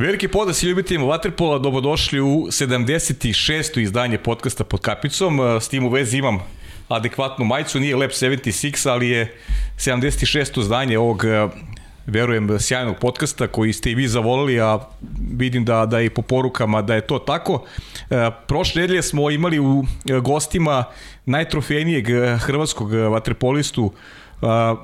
Veliki podas i Vatripola Vaterpola, dobrodošli u 76. izdanje podcasta pod kapicom. E, s tim u vezi imam adekvatnu majicu, nije lep 76, ali je 76. izdanje ovog e, verujem, sjajnog podcasta koji ste i vi zavolili, a vidim da, da i po porukama da je to tako. E, prošle nedelje smo imali u gostima najtrofejnijeg hrvatskog vaterpolistu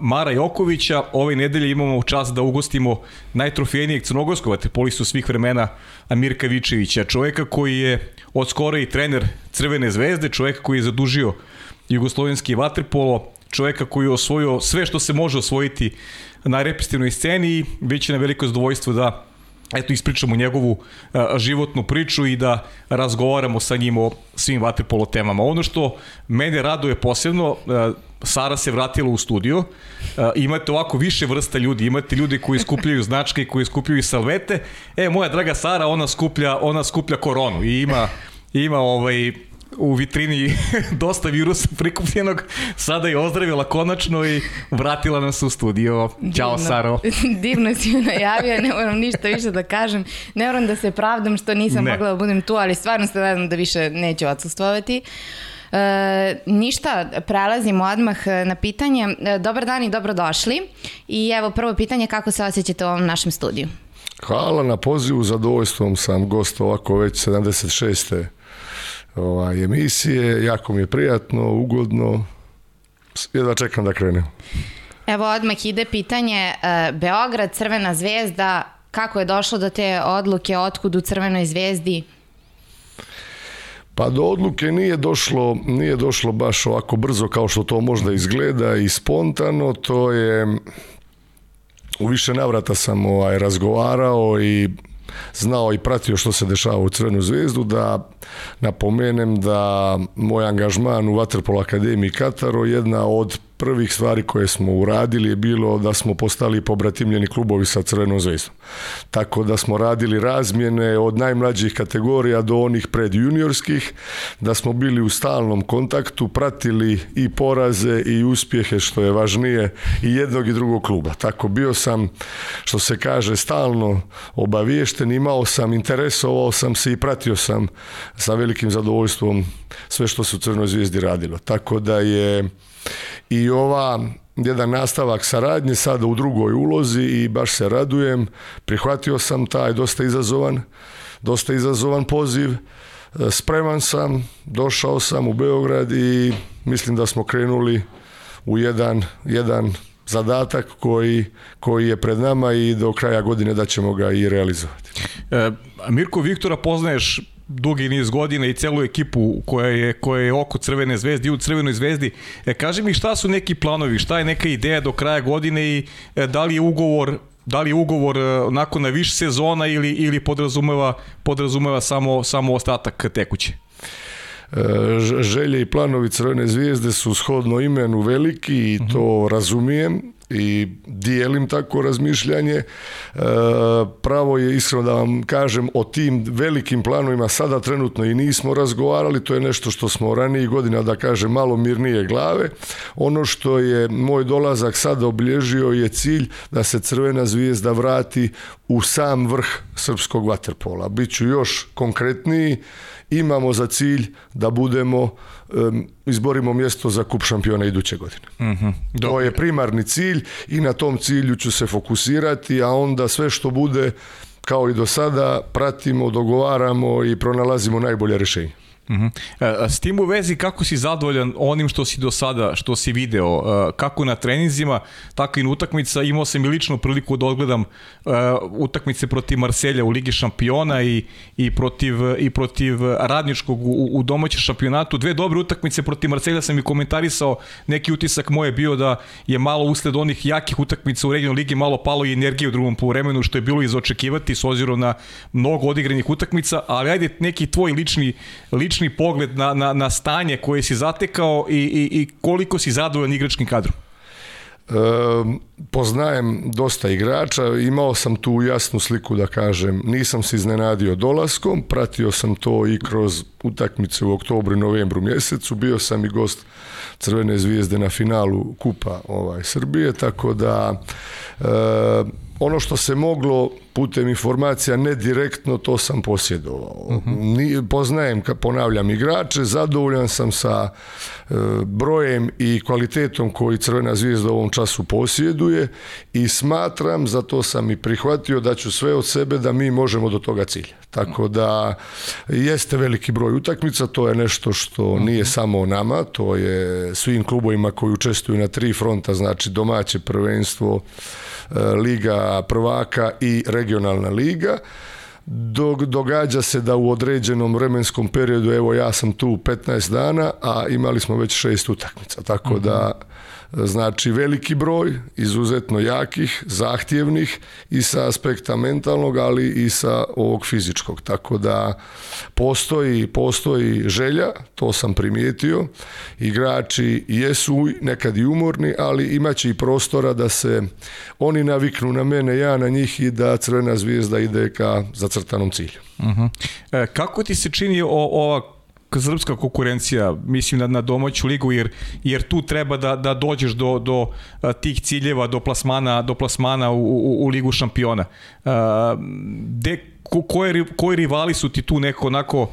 Mara Jokovića. Ove nedelje imamo čast da ugostimo najtrofejnijeg crnogorskog vaterpolistu svih vremena Amirka Vičevića, Čovjeka koji je od skora i trener Crvene zvezde, čovjeka koji je zadužio jugoslovenski vaterpolo, čovjeka koji je osvojio sve što se može osvojiti na repestivnoj sceni i bit će na veliko zadovoljstvo da eto ispričamo njegovu e, životnu priču i da razgovaramo sa njim o svim vaterpolo temama. Ono što mene raduje posebno, e, Sara se vratila u studio. E, imate ovako više vrsta ljudi, imate ljudi koji skupljaju značke, koji skupljaju salvete. E moja draga Sara, ona skuplja, ona skuplja koronu i ima ima ovaj u vitrini dosta virusa prikupljenog, sada je ozdravila konačno i vratila nas u studio. Ćao Saro. Divno si ju najavio, ne moram ništa više da kažem. Ne moram da se pravdam što nisam mogla da budem tu, ali stvarno se nadam da više neću odsustovati. E, ništa, prelazimo odmah e, na pitanje. E, dobar dan i dobrodošli. I evo prvo pitanje, kako se osjećate u ovom našem studiju? Hvala na pozivu, zadovoljstvom sam gost ovako već 76 ovaj, emisije, jako mi je prijatno, ugodno, jedva čekam da krenem. Evo odmah ide pitanje, e, Beograd, Crvena zvezda, kako je došlo do te odluke, otkud u Crvenoj zvezdi? Pa do odluke nije došlo, nije došlo baš ovako brzo kao što to možda izgleda i spontano, to je u više navrata sam ovaj, razgovarao i znao i pratio što se dešava u Crvenu zvezdu, da napomenem da moj angažman u Waterpolo Akademiji Kataro jedna od prvih stvari koje smo uradili je bilo da smo postali pobratimljeni klubovi sa Crvenom zvezdom. Tako da smo radili razmjene od najmlađih kategorija do onih juniorskih da smo bili u stalnom kontaktu, pratili i poraze i uspjehe što je važnije i jednog i drugog kluba. Tako bio sam, što se kaže, stalno obaviješten, imao sam, interesovao sam se i pratio sam sa velikim zadovoljstvom sve što se u Crvenoj zvijezdi radilo. Tako da je i ova jedan nastavak saradnje sada u drugoj ulozi i baš se radujem. Prihvatio sam taj dosta izazovan, dosta izazovan poziv. E, spreman sam, došao sam u Beograd i mislim da smo krenuli u jedan, jedan zadatak koji, koji je pred nama i do kraja godine da ćemo ga i realizovati. E, Mirko Viktora poznaješ dugi niz godina i celu ekipu koja je, koja je oko Crvene zvezde i u Crvenoj zvezdi. E, kaži mi šta su neki planovi, šta je neka ideja do kraja godine i e, da li je ugovor da li je ugovor e, nakon na više sezona ili, ili podrazumeva, podrazumeva samo, samo ostatak tekuće? E, želje i planovi Crvene zvijezde su shodno imenu veliki i to mhm. razumijem i dijelim tako razmišljanje. E, pravo je iskreno da vam kažem o tim velikim planovima sada trenutno i nismo razgovarali, to je nešto što smo ranijih godina da kažem malo mirnije glave. Ono što je moj dolazak sada obilježio je cilj da se Crvena zvijezda vrati u sam vrh srpskog vaterpola. Biću još konkretniji, imamo za cilj da budemo izborimo mjesto za kup šampiona iduće godine. Mm To je primarni cilj i na tom cilju ću se fokusirati, a onda sve što bude kao i do sada pratimo, dogovaramo i pronalazimo najbolje rješenje. Uh S tim u vezi, kako si zadovoljan onim što si do sada, što si video, e, kako na treninzima, tako i na utakmica, imao sam i ličnu priliku da odgledam e, utakmice protiv Marselja u Ligi šampiona i, i, protiv, i protiv radničkog u, u domaćem šampionatu. Dve dobre utakmice protiv Marselja sam i komentarisao, neki utisak moj je bio da je malo usled onih jakih utakmica u Regionu ligi malo palo i energije u drugom povremenu, što je bilo izočekivati s ozirom na mnogo odigranih utakmica, ali ajde neki tvoj lični, lični lični pogled na, na, na stanje koje si zatekao i, i, i koliko si zadovoljan igračkim kadrom? poznajem dosta igrača, imao sam tu jasnu sliku da kažem, nisam se iznenadio dolaskom, pratio sam to i kroz utakmice u oktobru novembru mjesecu, bio sam i gost Crvene zvijezde na finalu Kupa ovaj, Srbije, tako da ono što se moglo putem informacija ne direktno to sam posjedovao. Uh mhm. -huh. poznajem, ponavljam igrače, zadovoljan sam sa brojem i kvalitetom koji Crvena zvijezda u ovom času posjeduje i smatram, zato sam i prihvatio da ću sve od sebe da mi možemo do toga cilja. Tako da jeste veliki broj utakmica, to je nešto što mhm. nije samo nama, to je svim klubovima koji učestvuju na tri fronta, znači domaće prvenstvo, e, liga prvaka i regionalna liga. Dog, događa se da u određenom vremenskom periodu, evo ja sam tu 15 dana, a imali smo već šest utakmica, tako mhm. da Znači, veliki broj izuzetno jakih, zahtjevnih i sa aspekta mentalnog, ali i sa ovog fizičkog. Tako da postoji, postoji želja, to sam primijetio. Igrači jesu nekad i umorni, ali imaće i prostora da se oni naviknu na mene, ja na njih i da Crvena zvijezda ide ka zacrtanom cilju. Mhm. E, kako ti se čini o, ova srpska konkurencija, mislim na, na domaću ligu, jer, jer tu treba da, da dođeš do, do tih ciljeva, do plasmana, do plasmana u, u, ligu šampiona. de, koje, koji rivali su ti tu neko onako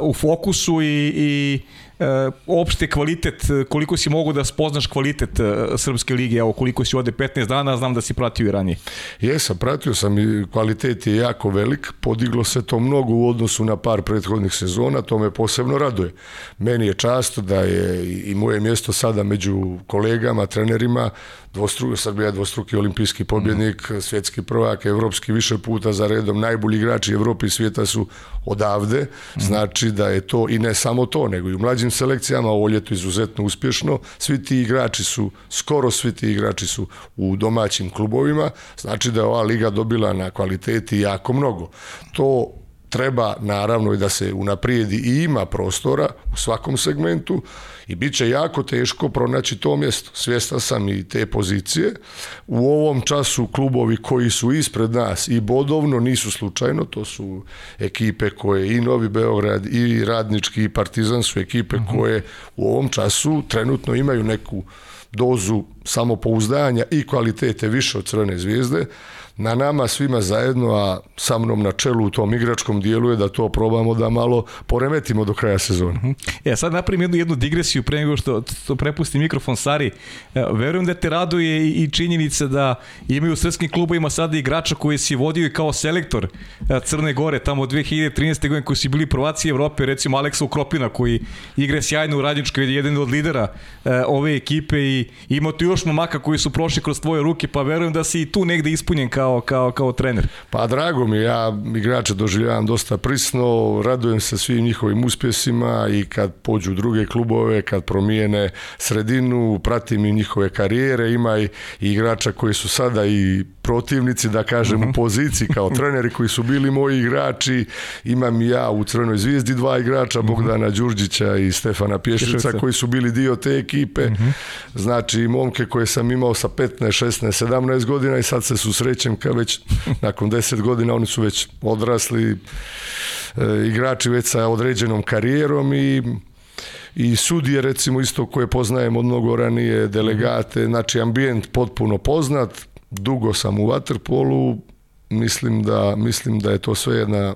u fokusu i, i E, opšte kvalitet, e, koliko si mogu da spoznaš kvalitet e, Srpske lige, evo koliko si ode 15 dana, znam da si pratio i ranije. Jesam, pratio sam i kvalitet je jako velik, podiglo se to mnogo u odnosu na par prethodnih sezona, to me posebno raduje. Meni je často da je i moje mjesto sada među kolegama, trenerima, dvostru, Srbija dvostruki olimpijski pobjednik, mhm. svjetski prvak, evropski više puta za redom, najbolji igrači Evropi i svijeta su odavde, mhm. znači da je to i ne samo to, nego i u mlađim selekcijama ovo ljeto izuzetno uspješno. Svi ti igrači su, skoro svi ti igrači su u domaćim klubovima, znači da je ova liga dobila na kvaliteti jako mnogo. To treba naravno i da se unaprijedi i ima prostora u svakom segmentu i bit će jako teško pronaći to mjesto. Svjestan sam i te pozicije. U ovom času klubovi koji su ispred nas i bodovno nisu slučajno, to su ekipe koje i Novi Beograd i Radnički i Partizan su ekipe mhm. koje u ovom času trenutno imaju neku dozu samopouzdanja i kvalitete više od Crvene zvijezde na nama svima zajedno, a sa mnom na čelu u tom igračkom dijelu je da to probamo da malo poremetimo do kraja sezona. Mhm. E sad napravim jednu, jednu digresiju pre nego što, to prepustim mikrofon Sari. E, verujem da te raduje i, i činjenica da imaju u srpskim klubovima sada igrača koji si vodio i kao selektor e, Crne Gore tamo 2013. godine koji su bili prvaci Evrope, recimo Aleksa Ukropina koji igra sjajno u Radničkoj, jedan od lidera e, ove ekipe i ima tu još momaka koji su prošli kroz tvoje ruke, pa verujem da si i tu negde ispunjen kao kao, kao, trener? Pa drago mi, ja igrače doživljavam dosta prisno, radujem se svim njihovim uspjesima i kad pođu u druge klubove, kad promijene sredinu, pratim i njihove karijere, ima i igrača koji su sada i protivnici, da kažem, u mhm. poziciji kao treneri koji su bili moji igrači. Imam ja u Crvenoj zvijezdi dva igrača, mhm. Bogdana Đurđića i Stefana Pješica, koji su bili dio te ekipe. Mhm. Znači, momke koje sam imao sa 15, 16, 17 godina i sad se susrećem kao već nakon 10 godina oni su već odrasli e, igrači već sa određenom karijerom i i sudije recimo isto koje poznajem od mnogo ranije, delegate, znači ambijent potpuno poznat, dugo sam u Waterpolu, mislim da, mislim da je to sve jedna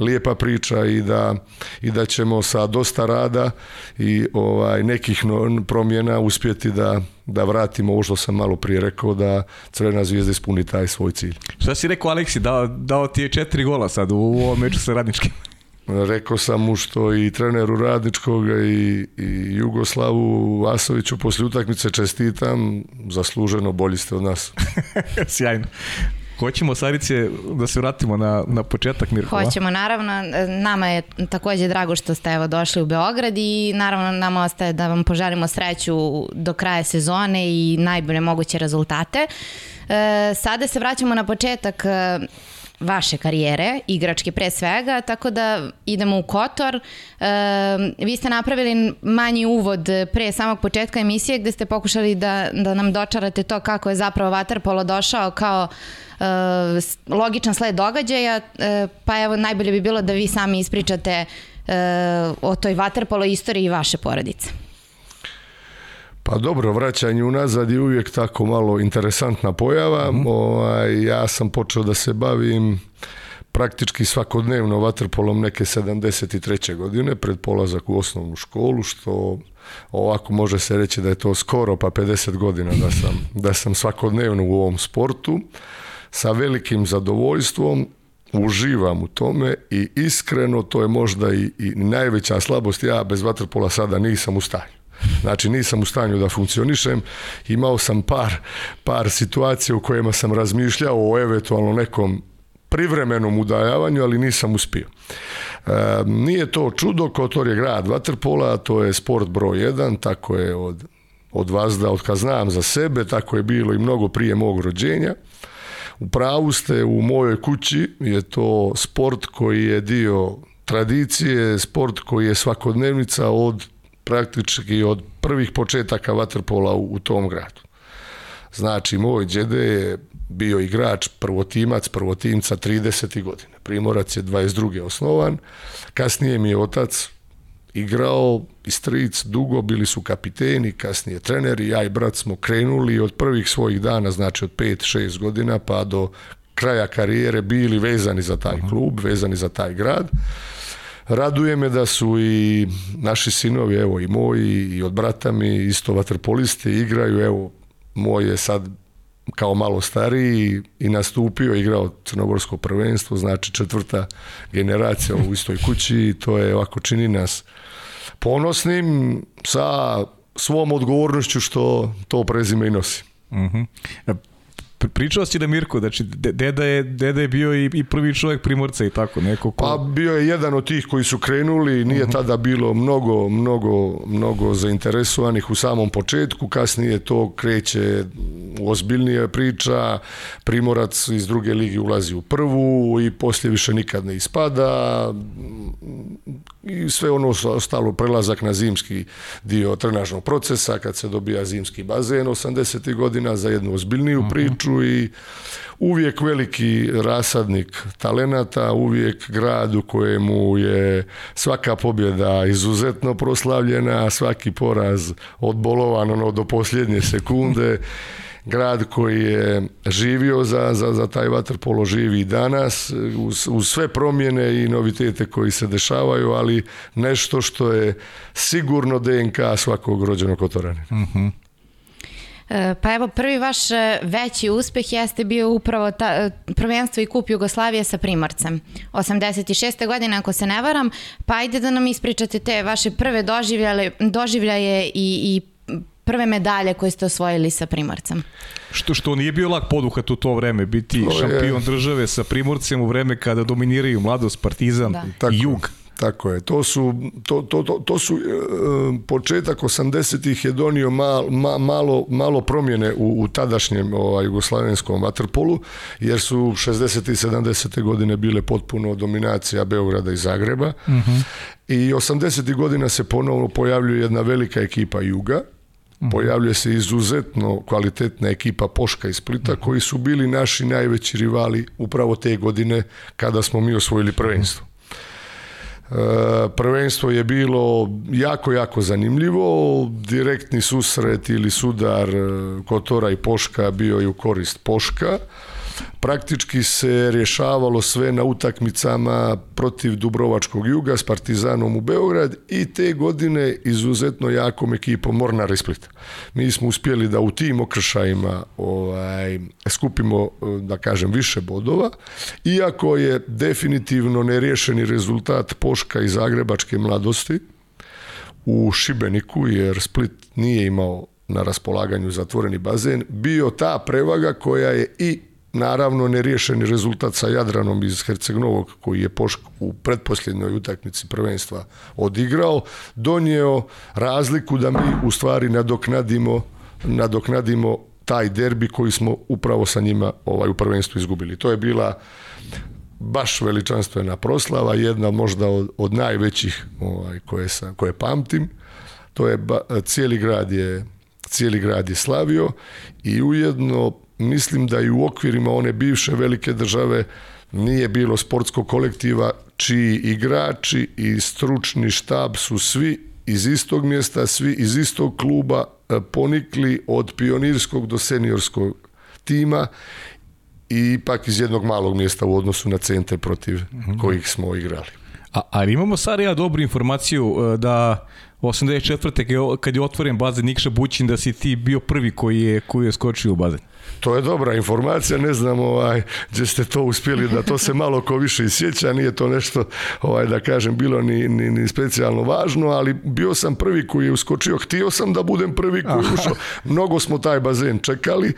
lijepa priča i da, i da ćemo sa dosta rada i ovaj nekih promjena uspjeti da, da vratimo ovo što sam malo prije rekao da Crvena zvijezda ispuni taj svoj cilj. Šta si rekao Aleksi, dao, dao ti je četiri gola sad u ovom meču sa radničkim? Rekao sam mu što i treneru Radničkog i, i Jugoslavu Vasoviću poslije utakmice čestitam, zasluženo bolji ste od nas. Sjajno. Hoćemo, Sarice, da se vratimo na, na početak Mirko. Hoćemo, naravno. Nama je također drago što ste evo došli u Beograd i naravno nama ostaje da vam poželimo sreću do kraja sezone i najbolje moguće rezultate. E, sada se vraćamo na početak e, vaše karijere, igračke pre svega, tako da idemo u Kotor. vi ste napravili manji uvod pre samog početka emisije gdje ste pokušali da, da nam dočarate to kako je zapravo Waterpolo došao kao eh, logičan sled događaja, eh, pa evo najbolje bi bilo da vi sami ispričate eh, o toj Waterpolo istoriji vaše porodice. Pa dobro, vraćanje unazad je uvijek tako malo interesantna pojava. Mhm. Ovaj, ja sam počeo da se bavim praktički svakodnevno vaterpolom neke 73. godine pred polazak u osnovnu školu, što ovako može se reći da je to skoro pa 50 godina da sam, da sam svakodnevno u ovom sportu. Sa velikim zadovoljstvom uživam u tome i iskreno to je možda i, i najveća slabost. Ja bez vaterpola sada nisam u stanju. Znači nisam u stanju da funkcionišem. Imao sam par, par situacija u kojima sam razmišljao o eventualno nekom privremenom udajavanju, ali nisam uspio. E, nije to čudo, Kotor je grad Vaterpola, to je sport broj 1, tako je od, od da od kad znam za sebe, tako je bilo i mnogo prije mog rođenja. U pravu ste, u mojoj kući je to sport koji je dio tradicije, sport koji je svakodnevnica od praktički od prvih početaka vaterpola u, tom gradu. Znači, moj djede je bio igrač, prvotimac, prvotimca 30. godine. Primorac je 22. osnovan. Kasnije mi je otac igrao i stric dugo, bili su kapiteni, kasnije treneri, ja i brat smo krenuli od prvih svojih dana, znači od 5-6 godina pa do kraja karijere bili vezani za taj mhm. klub, vezani za taj grad. Raduje me da su i naši sinovi, evo i moji i od brata mi, isto vaterpolisti igraju, evo moj je sad kao malo stariji i nastupio, igrao crnogorsko prvenstvo, znači četvrta generacija u istoj kući i to je ovako čini nas ponosnim sa svom odgovornošću što to prezime i nosi. Mhm. Pričao si da Mirko, znači deda je, je bio i, i prvi čovjek primorca i tako neko Pa bio je jedan od tih koji su krenuli, nije mhm. tada bilo mnogo, mnogo, mnogo zainteresovanih u samom početku, kasnije to kreće u ozbiljnija priča, primorac iz druge ligi ulazi u prvu i poslije više nikad ne ispada i sve ono ostalo prelazak na zimski dio trenažnog procesa kad se dobija zimski bazen 80. godina za jednu ozbiljniju mhm. priču i uvijek veliki rasadnik talenata, uvijek grad u kojemu je svaka pobjeda izuzetno proslavljena, svaki poraz odbolovan ono do posljednje sekunde. Grad koji je živio za, za, za taj vaterpolo živi i danas uz, sve promjene i novitete koji se dešavaju, ali nešto što je sigurno DNK svakog rođenog otoranina. Mhm. E, pa evo, prvi vaš e, veći uspeh jeste bio upravo ta, e, prvenstvo i kup Jugoslavije sa Primorcem. 86. godine, ako se ne varam, pa ajde da nam ispričate te vaše prve doživljaje, doživljaje i, i prve medalje koje ste osvojili sa Primorcem. Što što nije bio lak poduhat u to vreme, biti šampion države sa Primorcem u vreme kada dominiraju mladost, Partizan da. i Jug. Tako je, to su, to, to, to, su e, početak 80-ih je donio malo, malo promjene u, tadašnjem ovaj, jugoslavenskom vaterpolu, jer su 60. i 70. godine bile potpuno dominacija Beograda i Zagreba mhm. i 80. godina se ponovno pojavljuje jedna velika ekipa Juga, mhm. Pojavljuje se izuzetno kvalitetna ekipa Poška i Splita mhm. koji su bili naši najveći rivali upravo te godine kada smo mi osvojili prvenstvo. Eh, prvenstvo je bilo jako, jako zanimljivo. Direktni susret ili sudar eh, Kotora i Poška bio je u korist Poška praktički se rješavalo sve na utakmicama protiv Dubrovačkog juga s Partizanom u Beograd i te godine izuzetno jakom ekipom Mornar Splita. Mi smo uspjeli da u tim okršajima ovaj, skupimo, da kažem, više bodova, iako je definitivno nerješeni rezultat Poška i Zagrebačke mladosti u Šibeniku, jer Split nije imao na raspolaganju zatvoreni bazen, bio ta prevaga koja je i naravno neriješeni rezultat sa Jadranom iz Hercegovog, koji je u pretposljednjoj utakmici prvenstva odigrao donio razliku da mi u stvari nadoknadimo nadoknadimo taj derbi koji smo upravo sa njima ovaj u prvenstvu izgubili. To je bila baš veličanstvena proslava, jedna možda od, najvećih ovaj, koje, koje pamtim. To je cijeli grad je cijeli grad je slavio i ujedno mislim da i u okvirima one bivše velike države nije bilo sportskog kolektiva čiji igrači i stručni štab su svi iz istog mjesta, svi iz istog kluba e, ponikli od pionirskog do seniorskog tima i ipak iz jednog malog mjesta u odnosu na centre protiv mhm. kojih smo igrali. A, ali imamo sad ja dobru informaciju e, da 84. kad je otvoren bazen Nikša Bućin da si ti bio prvi koji je, koji je skočio u bazen. To je dobra informacija, ne znam ovaj, gdje ste to uspjeli, da to se malo ko više sjeća, nije to nešto, ovaj, da kažem, bilo ni, ni, ni specijalno važno, ali bio sam prvi koji je uskočio, htio sam da budem prvi koji je ušao, mnogo smo taj bazen čekali,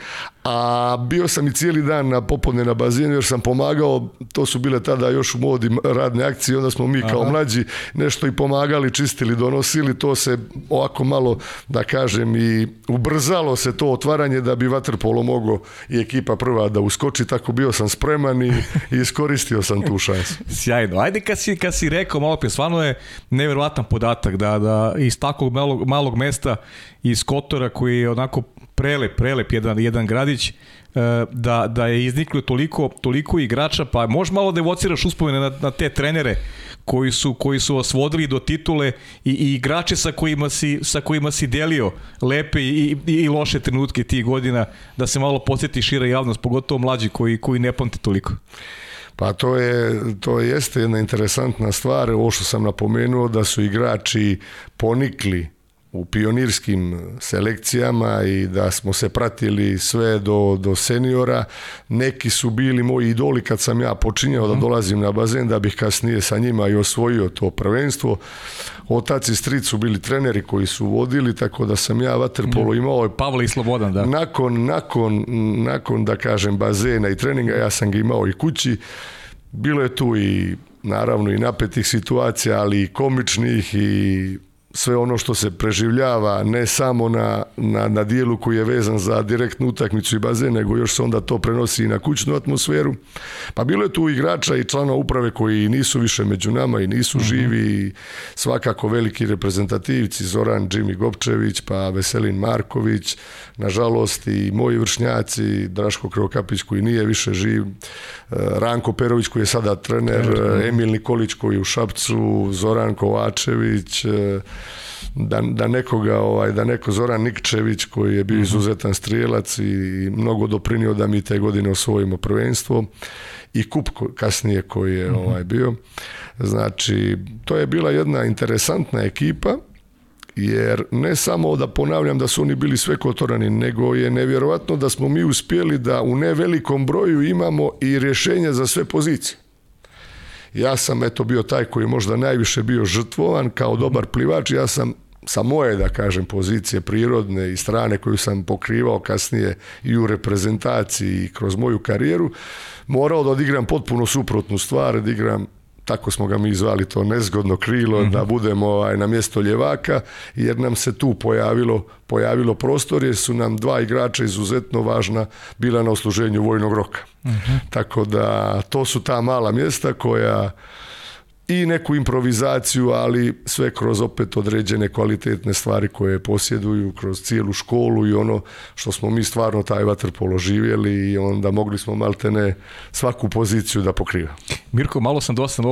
a bio sam i cijeli dan na popodne na bazenu jer sam pomagao, to su bile tada još u modi radne akcije, onda smo mi kao mlađi nešto i pomagali, čistili, donosili, to se ovako malo, da kažem, i ubrzalo se to otvaranje da bi vaterpolo mogao i ekipa prva da uskoči, tako bio sam spreman i, iskoristio sam tu šansu. Sjajno. Ajde kad si, rekao malo pje, stvarno je nevjerojatan podatak da, da iz takvog malog, malog mesta iz Kotora koji je onako prelep, prelep jedan, jedan gradić, E, da, da je izniklo toliko, toliko igrača, pa možeš malo da evociraš uspomene na, na te trenere koji su, koji su vas vodili do titule i, i igrače sa kojima, si, sa kojima si delio lepe i, i, loše trenutke tih godina, da se malo posjeti šira javnost, pogotovo mlađi koji, koji ne pamte toliko. Pa to, je, to jeste jedna interesantna stvar, ovo što sam napomenuo, da su igrači ponikli u pionirskim selekcijama i da smo se pratili sve do, do seniora. Neki su bili moji idoli kad sam ja počinjao da mhm. dolazim na bazen, da bih kasnije sa njima i osvojio to prvenstvo. Otac i stric su bili treneri koji su vodili, tako da sam ja vaterpolo mhm. imao. Pavle i Slobodan, da. Nakon, nakon, nakon, da kažem, bazena i treninga, ja sam ga imao i kući. Bilo je tu i naravno i napetih situacija, ali i komičnih i sve ono što se preživljava ne samo na, na, na dijelu koji je vezan za direktnu utakmicu i bazen, nego još se onda to prenosi i na kućnu atmosferu. Pa bilo je tu igrača i člana uprave koji nisu više među nama i nisu mhm. živi i svakako veliki reprezentativci Zoran Đimi Gopčević, pa Veselin Marković, nažalost i moji vršnjaci, Draško Krokapić koji nije više živ, e, Ranko Perović koji je sada trener, mhm. Emil Nikolić koji je u Šapcu, Zoran Kovačević, e, da, da nekoga, ovaj, da neko Zoran Nikčević koji je bio mhm. izuzetan strijelac i mnogo doprinio da mi te godine osvojimo prvenstvo i kup kasnije koji je mhm. ovaj bio. Znači, to je bila jedna interesantna ekipa jer ne samo da ponavljam da su oni bili sve kotorani, nego je nevjerojatno da smo mi uspjeli da u nevelikom broju imamo i rješenja za sve pozicije. Ja sam eto bio taj koji je možda najviše bio žrtvovan kao mhm. dobar plivač, ja sam sa moje, da kažem, pozicije prirodne i strane koju sam pokrivao kasnije i u reprezentaciji i kroz moju karijeru, morao da odigram potpuno suprotnu stvar, da igram tako smo ga mi zvali to nezgodno krilo, mhm. da budemo ovaj, na mjesto ljevaka, jer nam se tu pojavilo, pojavilo prostor, jer su nam dva igrača izuzetno važna bila na osluženju vojnog roka. Mhm. Tako da to su ta mala mjesta koja i neku improvizaciju, ali sve kroz opet određene kvalitetne stvari koje posjeduju kroz cijelu školu i ono što smo mi stvarno taj vatr živjeli i onda mogli smo maltene svaku poziciju da pokriva. Mirko, malo sam dosta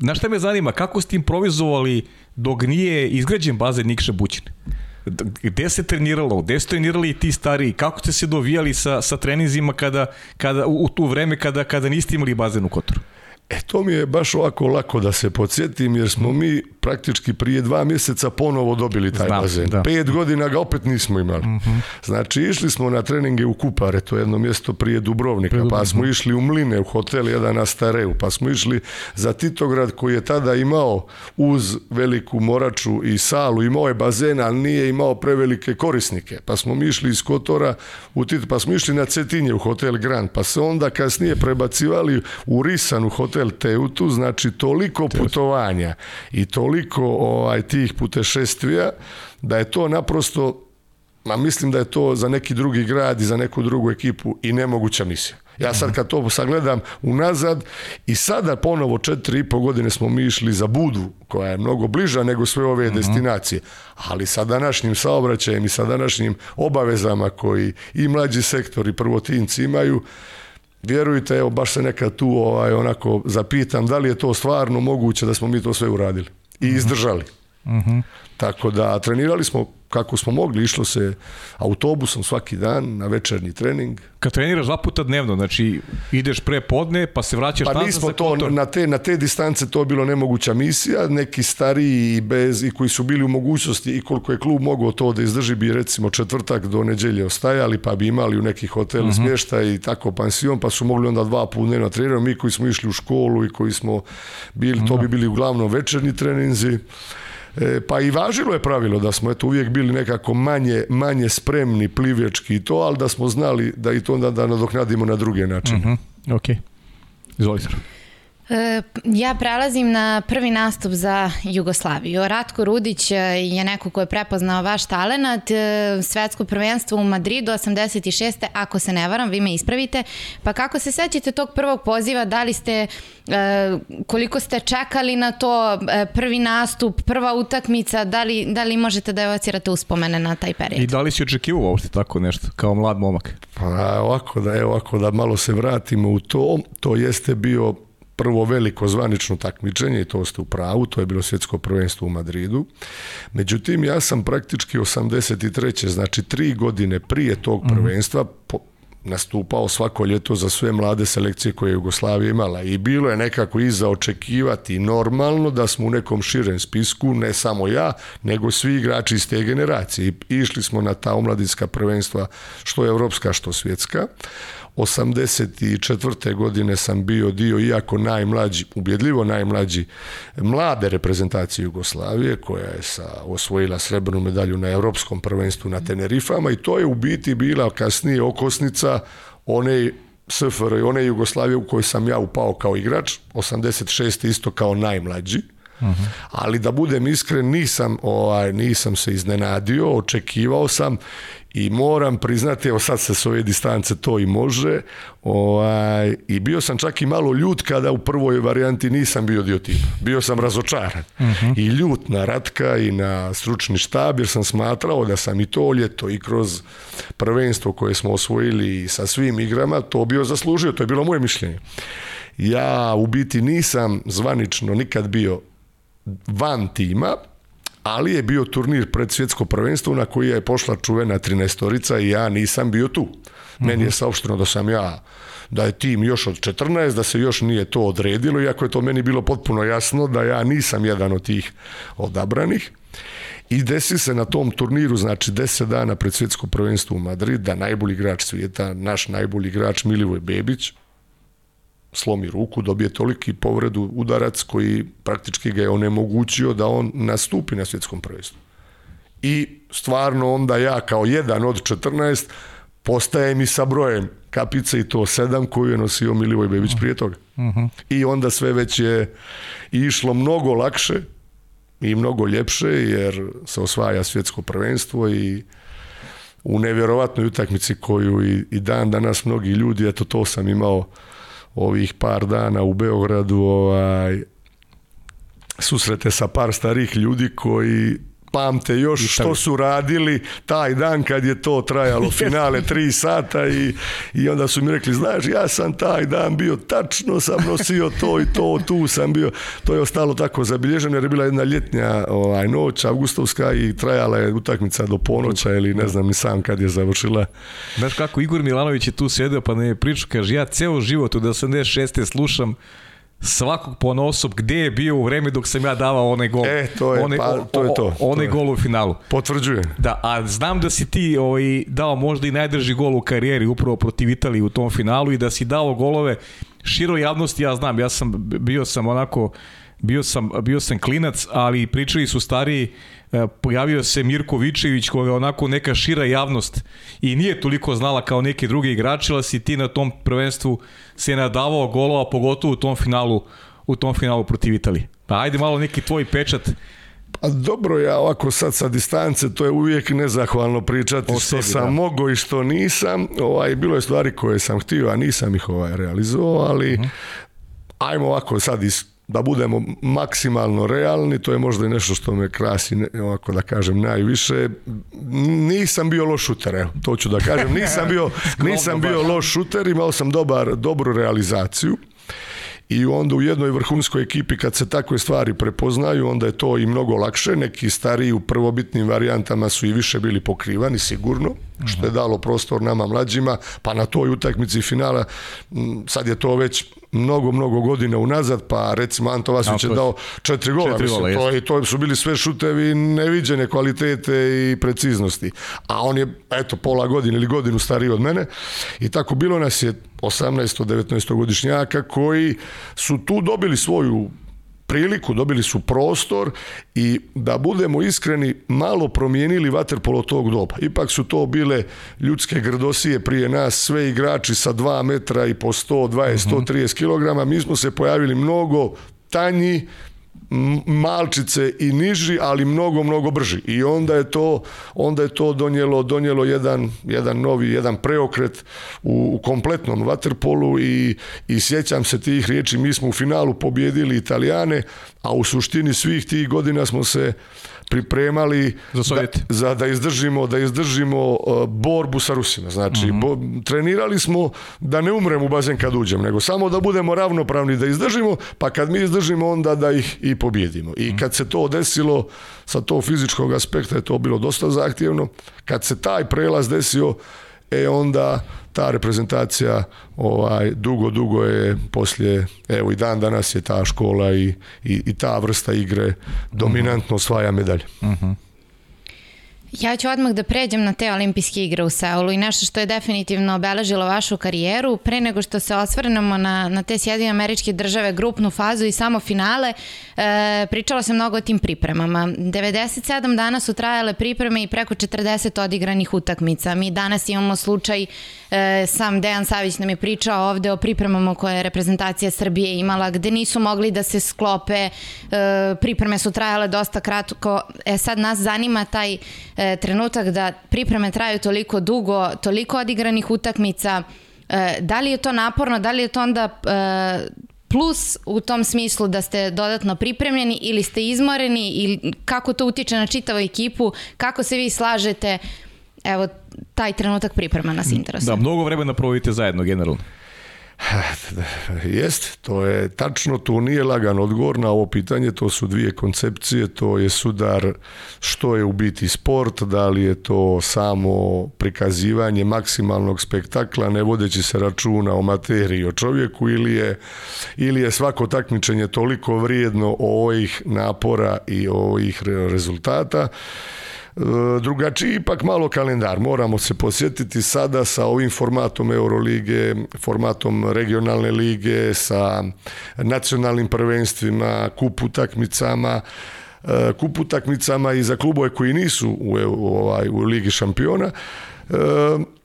na šta me zanima, kako ste improvizovali dok nije izgrađen bazen Nikše Bućine? Gde se treniralo? Gde ste trenirali ti stari? Kako ste se dovijali sa, sa treninzima kada, kada, u, u, tu vreme kada, kada niste imali bazen u Kotoru? E to mi je baš ovako lako da se podsjetim jer smo mi praktički prije dva mjeseca ponovo dobili taj bazen. Pet godina ga opet nismo imali. Mhm. Znači išli smo na treninge u Kupare, to je jedno mjesto prije Dubrovnika, pa smo išli u Mline, u hotel jedan na Stareju, pa smo išli za Titograd koji je tada imao uz veliku moraču i salu, imao je bazena, ali nije imao prevelike korisnike. Pa smo mi išli iz Kotora u Tit, pa smo išli na Cetinje u hotel Grand, pa se onda kasnije prebacivali u Risan u hotel Teutu, znači toliko putovanja i toliko ovaj, tih putešestvija, da je to naprosto, ma mislim da je to za neki drugi grad i za neku drugu ekipu i nemoguća misija. Ja mhm. sad kad to sagledam unazad i sada ponovo četiri i po godine smo mi išli za Budvu koja je mnogo bliža nego sve ove mhm. destinacije. Ali sa današnjim saobraćajem i sa današnjim obavezama koji i mlađi sektor i prvotinci imaju, vjerujte, evo baš se nekad tu ovaj, onako zapitam da li je to stvarno moguće da smo mi to sve uradili i mhm. izdržali. Mhm. Tako da trenirali smo kako smo mogli, išlo se autobusom svaki dan na večernji trening. Kad treniraš dva puta dnevno, znači ideš pre podne, pa se vraćaš pa nismo to, na te, na te distance to je bilo nemoguća misija, neki stariji i, bez, i koji su bili u mogućnosti i koliko je klub mogao to da izdrži bi recimo četvrtak do neđelje ostajali, pa bi imali u neki hotel uh smještaj i tako pansion, pa su mogli onda dva puta dnevno trenirati, mi koji smo išli u školu i koji smo bili, to bi bili uglavnom večernji treninzi. E, pa i važilo je pravilo da smo eto uvijek bili nekako manje, manje spremni plivečki i to, ali da smo znali da i to onda da nadoknadimo na druge načine. Mm -hmm. Ok. Izvolite. E, ja prelazim na prvi nastup za Jugoslaviju. Ratko Rudić e, je neko ko je prepoznao vaš talenat. E, svetsko prvenstvo u Madridu 86. Ako se ne varam, vi me ispravite. Pa kako se sećate tog prvog poziva? Da li ste, koliko ste čekali na to prvi nastup, prva utakmica? Da li, da li možete da evocirate uspomene na taj period? I da li si očekivao uopšte tako nešto, kao mlad momak? Pa ovako da, evo, ovako da malo se vratimo u to. To jeste bio prvo veliko zvanično takmičenje i to ste u pravu, to je bilo svjetsko prvenstvo u Madridu. Međutim, ja sam praktički 83. znači tri godine prije tog mhm. prvenstva nastupao svako ljeto za sve mlade selekcije koje je Jugoslavija imala i bilo je nekako i za očekivati normalno da smo u nekom širem spisku, ne samo ja, nego svi igrači iz te generacije. I išli smo na ta omladinska prvenstva, što je evropska, što svjetska. 84. godine sam bio dio, iako najmlađi, ubjedljivo najmlađi, mlade reprezentacije Jugoslavije, koja je sa, osvojila srebrnu medalju na Europskom prvenstvu na Tenerifama i to je u biti bila kasnije okosnica one SFR i one Jugoslavije u kojoj sam ja upao kao igrač, 86. isto kao najmlađi. Mhm. Ali da budem iskren, nisam, ovaj, nisam se iznenadio, očekivao sam i moram priznati, evo sad se s ove distance to i može, ovaj, i bio sam čak i malo ljut kada u prvoj varijanti nisam bio dio tima Bio sam razočaran. Mhm. I ljut na Ratka i na stručni štab, jer sam smatrao da sam i to ljeto i kroz prvenstvo koje smo osvojili sa svim igrama, to bio zaslužio, to je bilo moje mišljenje. Ja u biti nisam zvanično nikad bio van tima, ali je bio turnir pred svjetsko prvenstvo na koji je pošla čuvena 13 i ja nisam bio tu. Meni je mhm. saopšteno da sam ja da je tim još od 14, da se još nije to odredilo, iako je to meni bilo potpuno jasno da ja nisam jedan od tih odabranih. I desi se na tom turniru, znači 10 dana pred svjetsko prvenstvo u Madrid, da najbolji igrač svijeta, naš najbolji igrač Milivoj Bebić, slomi ruku, dobije toliki povredu udarac koji praktički ga je onemogućio da on nastupi na svjetskom prvenstvu. I stvarno onda ja kao jedan od 14 postajem i sa brojem kapice i to sedam koju je nosio Milivoj Bebić prije toga. I onda sve već je išlo mnogo lakše i mnogo ljepše jer se osvaja svjetsko prvenstvo i u nevjerovatnoj utakmici koju i, i dan danas mnogi ljudi, eto to sam imao ovih par dana u Beogradu ovaj, susrete sa par starih ljudi koji pamte još što su radili taj dan kad je to trajalo finale tri sata i, i onda su mi rekli znaš ja sam taj dan bio tačno sam nosio to i to tu sam bio to je ostalo tako zabilježeno jer je bila jedna ljetnja ovaj, noć avgustovska i trajala je utakmica do ponoća ili ne znam ni sam kad je završila znaš kako Igor Milanović je tu sjedio pa ne je kaže ja ceo život od 86. slušam svakog ponosob gdje je bio u vreme dok sam ja davao onaj gol. E, to je, pa, to je to. Onaj gol u finalu. Potvrđujem. Da, a znam da si ti ovaj, dao možda i najdrži gol u karijeri upravo protiv Italije u tom finalu i da si dao golove široj javnosti, ja znam, ja sam, bio sam onako, bio sam, bio sam klinac, ali pričali su stariji E, pojavio se Mirko Vičević je onako neka šira javnost i nije toliko znala kao neki drugi igrači, ali si ti na tom prvenstvu se nadavao golova, pogotovo u tom finalu, u tom finalu protiv Italije. Pa ajde malo neki tvoj pečat a pa dobro ja ovako sad sa distance, to je uvijek nezahvalno pričati što sam da. mogo i što nisam. Ovaj, bilo je stvari koje sam htio, a nisam ih ovaj, realizovao, ali mhm. ajmo ovako sad iz da budemo maksimalno realni, to je možda i nešto što me krasi, ovako da kažem, najviše. Nisam bio loš šuter, evo, to ću da kažem. Nisam bio, nisam bio loš šuter, imao sam dobar, dobru realizaciju. I onda u jednoj vrhunskoj ekipi kad se takve stvari prepoznaju, onda je to i mnogo lakše. Neki stariji u prvobitnim varijantama su i više bili pokrivani, sigurno, što je mhm. dalo prostor nama mlađima, pa na toj utakmici finala, sad je to već mnogo, mnogo godina unazad, pa recimo Anto Vasić je dao četiri gola, to, i to su bili sve šutevi neviđene kvalitete i preciznosti. A on je, eto, pola godine ili godinu stariji od mene i tako bilo nas je 18-19 godišnjaka koji su tu dobili svoju priliku, dobili su prostor i da budemo iskreni malo promijenili vaterpolo tog doba. Ipak su to bile ljudske grdosije prije nas, sve igrači sa 2 metra i po 120, 130 kg. Mi smo se pojavili mnogo tanji, malčice i niži, ali mnogo, mnogo brži. I onda je to, onda je to donijelo, donijelo jedan, jedan novi, jedan preokret u, u kompletnom vaterpolu i, i sjećam se tih riječi, mi smo u finalu pobjedili Italijane, a u suštini svih tih godina smo se pripremali za, da, za da izdržimo da izdržimo e, borbu sa Rusima. Znači, mhm. trenirali smo da ne umrem u bazen kad uđem, nego samo da budemo ravnopravni da izdržimo, pa kad mi izdržimo onda da ih i pobijedimo. I mhm. kad se to desilo sa tog fizičkog aspekta je to bilo dosta zahtjevno. Kad se taj prelaz desio, e onda ta reprezentacija ovaj, dugo, dugo je poslije, evo i dan danas je ta škola i, i, i ta vrsta igre dominantno osvaja medalje. Uh ja ću odmah da pređem na te olimpijske igre u Seulu i nešto što je definitivno obeležilo vašu karijeru. Pre nego što se osvrnemo na, na te Sjedinje američke države, grupnu fazu i samo finale, e, pričala sam mnogo o tim pripremama. 97 dana su trajale pripreme i preko 40 odigranih utakmica. Mi danas imamo slučaj, e, sam Dejan Savić nam je pričao ovde o pripremama koje je reprezentacija Srbije imala, gde nisu mogli da se sklope, e, pripreme su trajale dosta kratko. E sad nas zanima taj E, trenutak da pripreme traju toliko dugo, toliko odigranih utakmica, e, da li je to naporno, da li je to onda e, plus u tom smislu da ste dodatno pripremljeni ili ste izmoreni ili kako to utiče na čitavu ekipu, kako se vi slažete, evo taj trenutak priprema nas interesuje. Da, mnogo vremena provodite zajedno generalno. Jest, to je tačno, to nije lagan odgovor na ovo pitanje, to su dvije koncepcije, to je sudar što je u biti sport, da li je to samo prikazivanje maksimalnog spektakla, ne vodeći se računa o materiji, o čovjeku, ili je, ili je svako takmičenje toliko vrijedno ovih napora i ovih rezultata, E, drugačiji ipak malo kalendar. Moramo se posjetiti sada sa ovim formatom Eurolige, formatom regionalne lige, sa nacionalnim prvenstvima, kup utakmicama, e, kup utakmicama i za klubove koji nisu u, ovaj, u Ligi šampiona. E,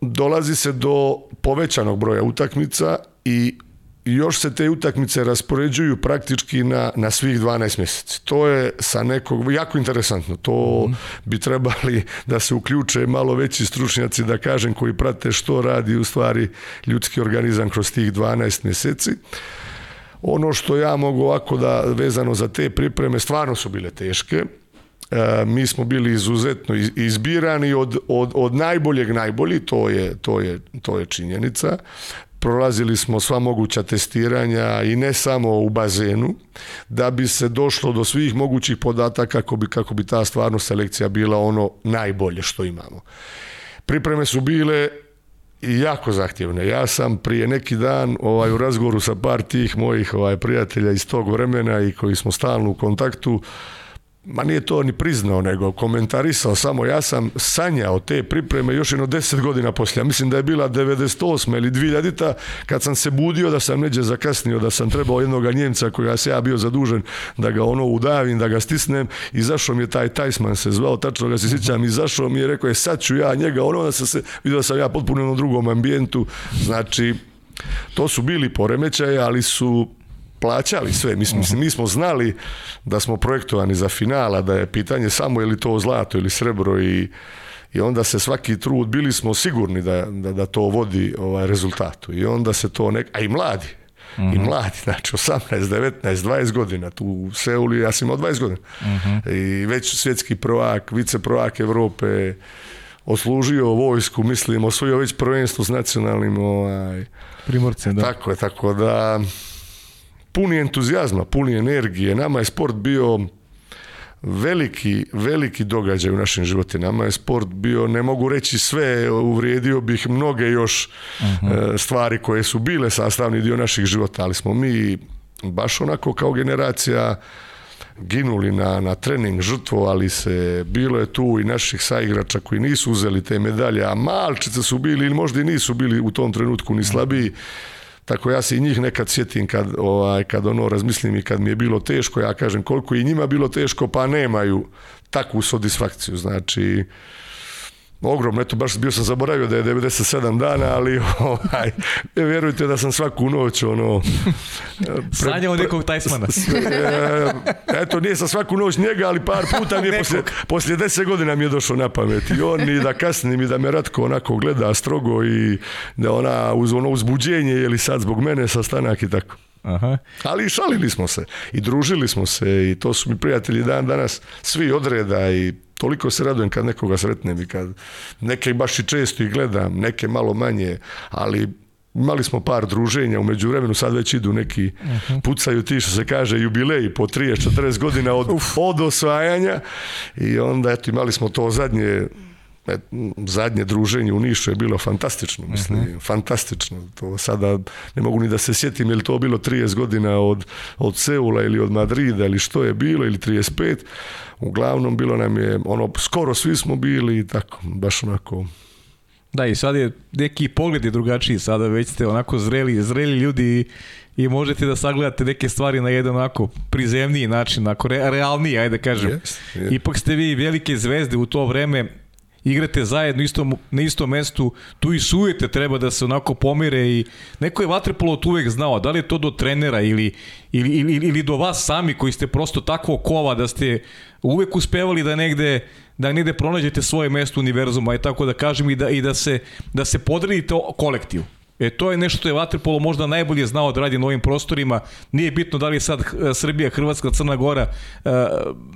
dolazi se do povećanog broja utakmica i još se te utakmice raspoređuju praktički na, na svih 12 mjeseci. To je sa nekog, jako interesantno, to mhm. bi trebali da se uključe malo veći stručnjaci, da kažem, koji prate što radi u stvari ljudski organizam kroz tih 12 mjeseci. Ono što ja mogu ovako da vezano za te pripreme, stvarno su bile teške. E, mi smo bili izuzetno izbirani od, od, od najboljeg najbolji, to je, to, je, to je činjenica prolazili smo sva moguća testiranja i ne samo u bazenu da bi se došlo do svih mogućih podataka kako bi, kako bi ta stvarno selekcija bila ono najbolje što imamo. Pripreme su bile jako zahtjevne. Ja sam prije neki dan ovaj, u razgovoru sa par tih mojih ovaj, prijatelja iz tog vremena i koji smo stalno u kontaktu ma nije to ni priznao, nego komentarisao samo, ja sam sanjao te pripreme još jedno deset godina poslije, mislim da je bila 98. ili 2000. kad sam se budio da sam neđe zakasnio, da sam trebao jednoga Njemca koja se ja bio zadužen da ga ono udavim, da ga stisnem i mi je taj Tajsman se zvao, tačno ga se sjećam i mi je, rekao je sad ću ja njega, ono da sam se, vidio sam ja potpuno u drugom ambijentu, znači to su bili poremećaje, ali su plaćali sve. Mhm. Mislim, mi smo znali da smo projektovani za finala, da je pitanje samo je li to zlato ili srebro i, i onda se svaki trud, bili smo sigurni da, da, da to vodi ovaj, rezultatu. I onda se to nek... A i mladi. I mhm. mladi, znači 18, 19, 20 godina. Tu u Seuli ja sam imao 20 godina. Mhm. I već svjetski prvak, vice prvak Evrope, oslužio vojsku, mislim, osvojio već prvenstvo s nacionalnim... Ovaj, Primorcem, Tako je, tako da puni entuzijazma, puni energije. Nama je sport bio veliki, veliki događaj u našim životima. Nama je sport bio, ne mogu reći sve, uvrijedio bih mnoge još mhm. e, stvari koje su bile sastavni dio naših života, ali smo mi baš onako kao generacija ginuli na, na trening, ali se, bilo je tu i naših saigrača koji nisu uzeli te medalje, a malčice su bili ili možda i nisu bili u tom trenutku ni mhm. slabiji. Tako ja se i njih nekad sjetim kad, ovaj, kad ono razmislim i kad mi je bilo teško, ja kažem koliko i njima bilo teško, pa nemaju takvu satisfakciju. Znači, ogromno, eto baš bio sam zaboravio da je 97 dana, ali ovaj, vjerujte da sam svaku noć ono... Sanjao nekog Tajsmana. E, eto, nije sam svaku noć njega, ali par puta mi je poslije, poslije 10 godina mi je došao na pamet. I on i da kasnim i da me Ratko onako gleda strogo i da ona uz ono uzbuđenje, je li sad zbog mene sastanak i tako. Aha. Ali šalili smo se i družili smo se i to su mi prijatelji dan danas svi odreda i toliko se radujem kad nekoga sretnem i kad neke baš i često i gledam, neke malo manje, ali imali smo par druženja, u međuvremenu sad već idu neki, pucaju ti što se kaže jubileji po 30-40 godina od, od osvajanja i onda eto imali smo to zadnje zadnje druženje u Nišu je bilo fantastično, mislim, mhm. fantastično. To sada ne mogu ni da se sjetim je to bilo 30 godina od, od Seula ili od Madrida ili što je bilo ili 35. Uglavnom bilo nam je ono skoro svi smo bili i tako baš onako da, i sad je neki pogled je drugačiji, sada već ste onako zreli, zreli ljudi i možete da sagledate neke stvari na jedan onako prizemniji način, onako re, realniji, ajde kažem. Ipak ste vi velike zvezde u to vreme, igrate zajedno isto, na istom mestu, tu i sujete treba da se onako pomire i neko je Vatrepolot uvek znao, da li je to do trenera ili, ili, ili, ili do vas sami koji ste prosto tako kova da ste uvek uspevali da negde da negde pronađete svoje mesto univerzuma i e tako da kažem i da i da se da se podredite kolektivu. E to je nešto što je Vaterpolo možda najbolje znao da radi na ovim prostorima. Nije bitno da li je sad eh, Srbija, Hrvatska, Crna Gora. E,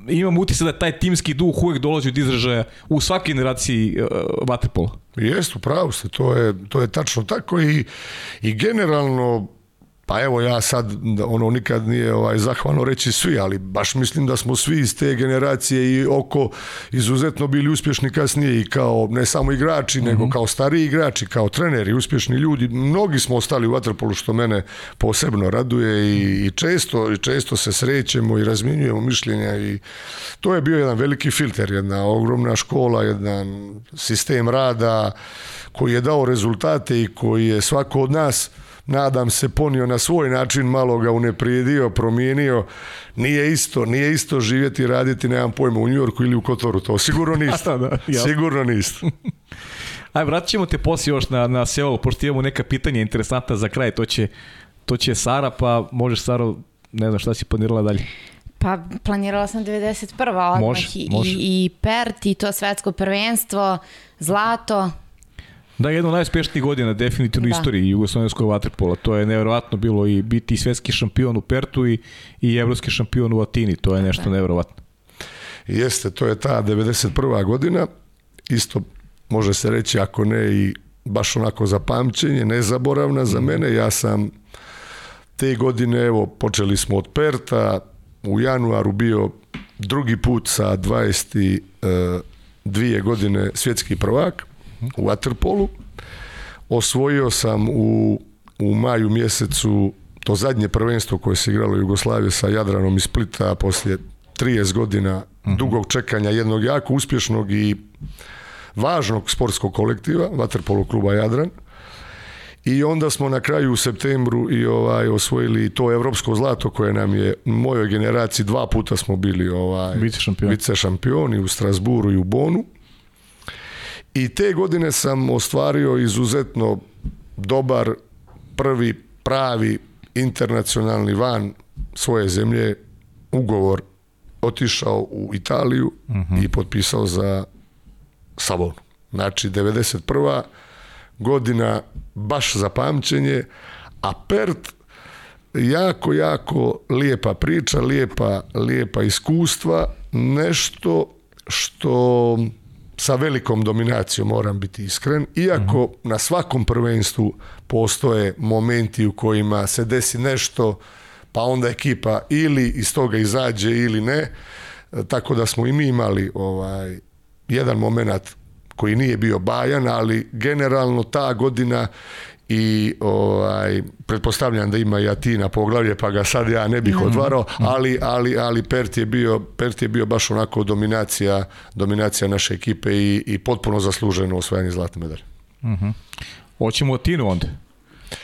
imam utisak da taj timski duh uvek dolazi od izražaja u svakoj generaciji e, eh, Vaterpola. Jeste, pravo ste, to je, to je tačno tako i, i generalno pa evo ja sad, ono nikad nije ovaj, zahvalno reći svi, ali baš mislim da smo svi iz te generacije i oko izuzetno bili uspješni kasnije i kao ne samo igrači, mhm. nego kao stariji igrači, kao treneri, uspješni ljudi. Mnogi smo ostali u Vatrpolu što mene posebno raduje i, i često, i često se srećemo i razmjenjujemo mišljenja i to je bio jedan veliki filter, jedna ogromna škola, jedan sistem rada koji je dao rezultate i koji je svako od nas nadam se ponio na svoj način, malo ga uneprijedio, promijenio. Nije isto, nije isto živjeti i raditi, nemam pojma, u Njujorku ili u Kotoru, to sigurno niste. da, sigurno nisto. Aj, vratit ćemo te poslije još na, na selo, pošto imamo neka pitanja interesanta za kraj, to će, to će Sara, pa možeš Sara, ne znam šta si planirala dalje. Pa planirala sam 91. odmah može, i, i, i PERT i to svetsko prvenstvo, zlato, da, jedna od najuspješnijih godina definitivno u istoriji jugoslovenskog vaterpola. To je nevjerovatno bilo i biti svjetski šampion u Pertu i, i evropski šampion u Atini. To je nešto nevjerojatno. nevjerovatno. Jeste, to je ta 91. godina. Isto može se reći, ako ne i baš onako za pamćenje, nezaboravna za mhm. mene. Ja sam te godine, evo, počeli smo od Perta, u januaru bio drugi put sa 22 e, godine svjetski prvak u Waterpolu. Osvojio sam u, u maju mjesecu to zadnje prvenstvo koje se igralo u Jugoslaviji sa Jadranom iz Splita poslije 30 godina mhm. dugog čekanja jednog jako uspješnog i važnog sportskog kolektiva, Waterpolo kluba Jadran. I onda smo na kraju u septembru i ovaj osvojili to europsko zlato koje nam je u mojoj generaciji dva puta smo bili ovaj u Strasburu i u Bonu. I te godine sam ostvario izuzetno dobar prvi pravi internacionalni van svoje zemlje ugovor otišao u Italiju mhm. i potpisao za Savonu. Znači 91. godina baš za pamćenje, a Pert jako, jako lijepa priča, lijepa, lijepa iskustva, nešto što sa velikom dominacijom, moram biti iskren, iako mhm. na svakom prvenstvu postoje momenti u kojima se desi nešto, pa onda ekipa ili iz toga izađe ili ne, e, tako da smo i mi imali ovaj jedan moment koji nije bio bajan, ali generalno ta godina i ovaj, pretpostavljam da ima i Atina poglavlje, pa ga sad ja ne bih odvarao, mm. ali, ali, ali Pert, je bio, Pert je bio baš onako dominacija, dominacija naše ekipe i, i potpuno zasluženo osvajanje zlatne medalje. Uh mhm. -huh. Hoćemo Atinu onda.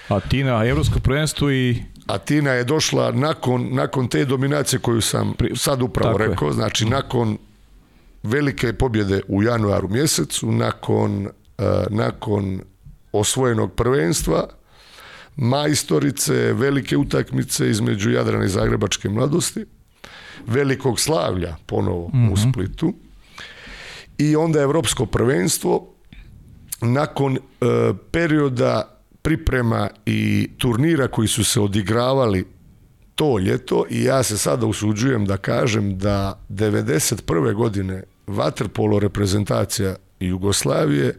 Atina, Evropsko prvenstvo i Atina je došla nakon, nakon te dominacije koju sam sad upravo rekao, znači nakon velike pobjede u januaru mjesecu, nakon, eh, nakon osvojenog prvenstva, majstorice, velike utakmice između Jadrana i Zagrebačke mladosti, velikog slavlja ponovo u mhm. Splitu i onda Europsko prvenstvo nakon e, perioda priprema i turnira koji su se odigravali to ljeto i ja se sada usuđujem da kažem da 91. godine vaterpolo reprezentacija Jugoslavije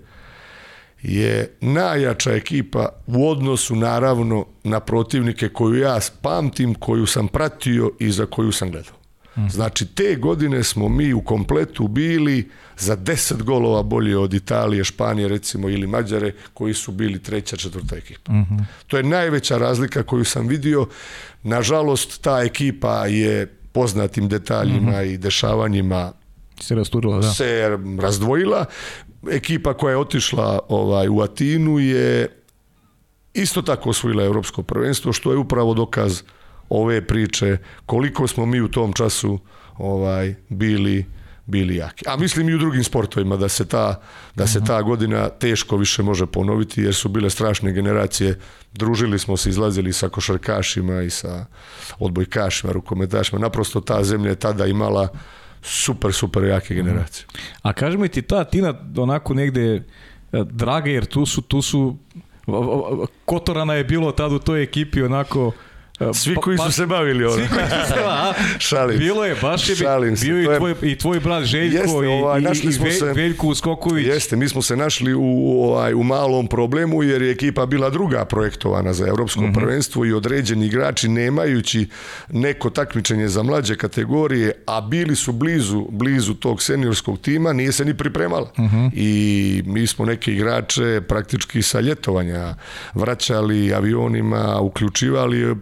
je najjača ekipa u odnosu naravno na protivnike koju ja pamtim, koju sam pratio i za koju sam gledao. Mhm. Znači te godine smo mi u kompletu bili za 10 golova bolje od Italije, Španije recimo ili Mađare koji su bili treća, četvrta ekipa. Mhm. To je najveća razlika koju sam vidio. Nažalost ta ekipa je poznatim detaljima mhm. i dešavanjima se, da. se razdvojila ekipa koja je otišla ovaj, u Atinu je isto tako osvojila europsko prvenstvo, što je upravo dokaz ove priče koliko smo mi u tom času ovaj bili bili jaki. A mislim i u drugim sportovima da se ta da se mhm. ta godina teško više može ponoviti jer su bile strašne generacije. Družili smo se, izlazili sa košarkašima i sa odbojkašima, rukometašima. Naprosto ta zemlja je tada imala super, super jake mhm. generacije. A kažemo ti ta Tina onako negde e, draga, jer tu su, tu su Kotorana je bilo tad u toj ekipi onako E, svi pa, pa, koji su se bavili Svi koji su se Bilo je, baš je i tvoj, i tvoj brat Željko jeste, i, ovaj, i se, Veljko Jeste, mi smo se našli u, ovaj, u malom problemu jer je ekipa bila druga projektovana za Evropsko mhm. prvenstvo i određeni igrači nemajući neko takmičenje za mlađe kategorije, a bili su blizu, blizu tog seniorskog tima, nije se ni pripremala. Mhm. I mi smo neke igrače praktički sa ljetovanja vraćali avionima, uključivali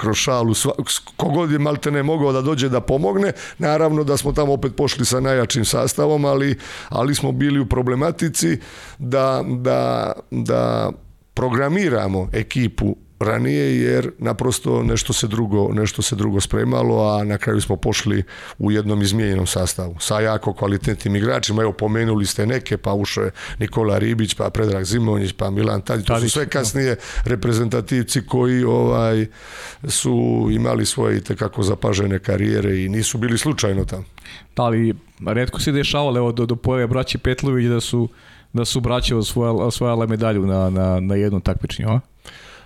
kroz šalu, sva, kogod je malte ne mogao da dođe da pomogne, naravno da smo tamo opet pošli sa najjačim sastavom, ali, ali smo bili u problematici da, da, da programiramo ekipu ranije jer naprosto nešto se drugo, nešto se drugo spremalo, a na kraju smo pošli u jednom izmijenjenom sastavu sa jako kvalitetnim igračima. Evo pomenuli ste neke, pa ušao je Nikola Ribić, pa Predrag Zimonjić, pa Milan Tadić. To su sve kasnije reprezentativci koji ovaj su imali svoje te kako zapažene karijere i nisu bili slučajno tamo. Da, pa, ali redko se dešavalo evo, do, do pojave braći Petlović da su da su braće osvojala, medalju na, na, na jednom takmičenju, a?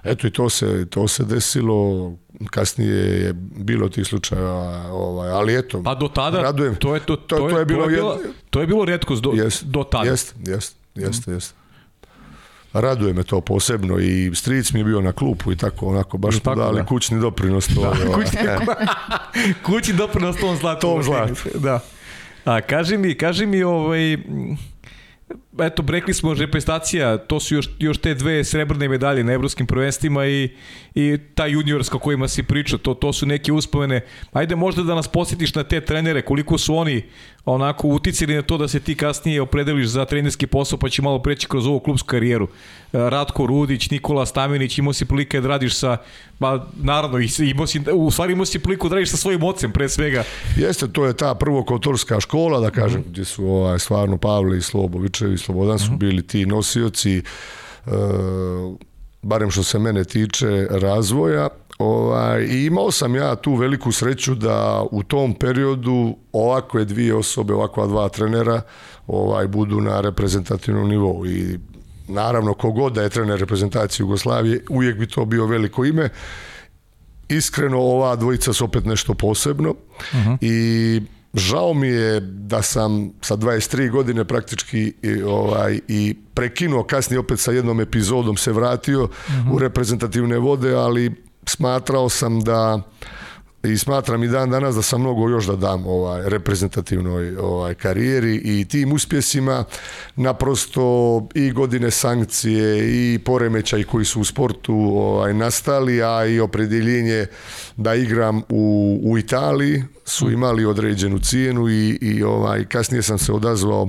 Eto i to se, to se desilo, kasnije je bilo tih slučaja, ovaj, ali eto, pa do tada, To je, to, to, to je, to je bilo, to je bilo redkost do, jest, do tada. Jeste, jeste, jeste, mhm. jeste. Raduje me to posebno i stric mi je bio na klupu i tako onako baš tako, dali da. kućni doprinos to. Da, ovaj. kućni, kućni doprinos tom zlatu. Tom zlatu. Da. A kaži mi, kaži mi ovaj eto, rekli smo reprezentacija, to su još, još te dve srebrne medalje na evropskim prvenstvima i, i ta juniorska kojima si pričao, to, to su neke uspomene. Ajde možda da nas posjetiš na te trenere, koliko su oni onako uticili na to da se ti kasnije opredeliš za trenerski posao, pa će malo preći kroz ovu klubsku karijeru. E, Ratko Rudić, Nikola Stamenić, imao si prilike da radiš sa, pa naravno, imao u stvari imao si priliku da radiš sa svojim ocem, pre svega. Jeste, to je ta prvo kotorska škola, da kažem, mhm. gdje su ovaj, stvarno Pavle i Slobovićevi Slobodan su mhm. bili ti nosioci e, barem što se mene tiče razvoja ovaj, I imao sam ja tu veliku sreću da u tom periodu ovakve dvije osobe, ovakva dva trenera ovaj, budu na reprezentativnom nivou i naravno kogod da je trener reprezentacije Jugoslavije uvijek bi to bio veliko ime. Iskreno ova dvojica su opet nešto posebno mhm. i Žao mi je da sam sa 23 godine praktički ovaj, i prekinuo kasnije opet sa jednom epizodom se vratio u mhm. reprezentativne vode, ali smatrao sam da i smatram i dan danas da sam mnogo još da dam ovaj, reprezentativnoj ovaj, karijeri i tim uspjesima naprosto i godine sankcije i poremećaj koji su u sportu ovaj, nastali, a i opredjeljenje da igram u, u Italiji su mm. imali određenu cijenu i, i ovaj, kasnije sam se odazvao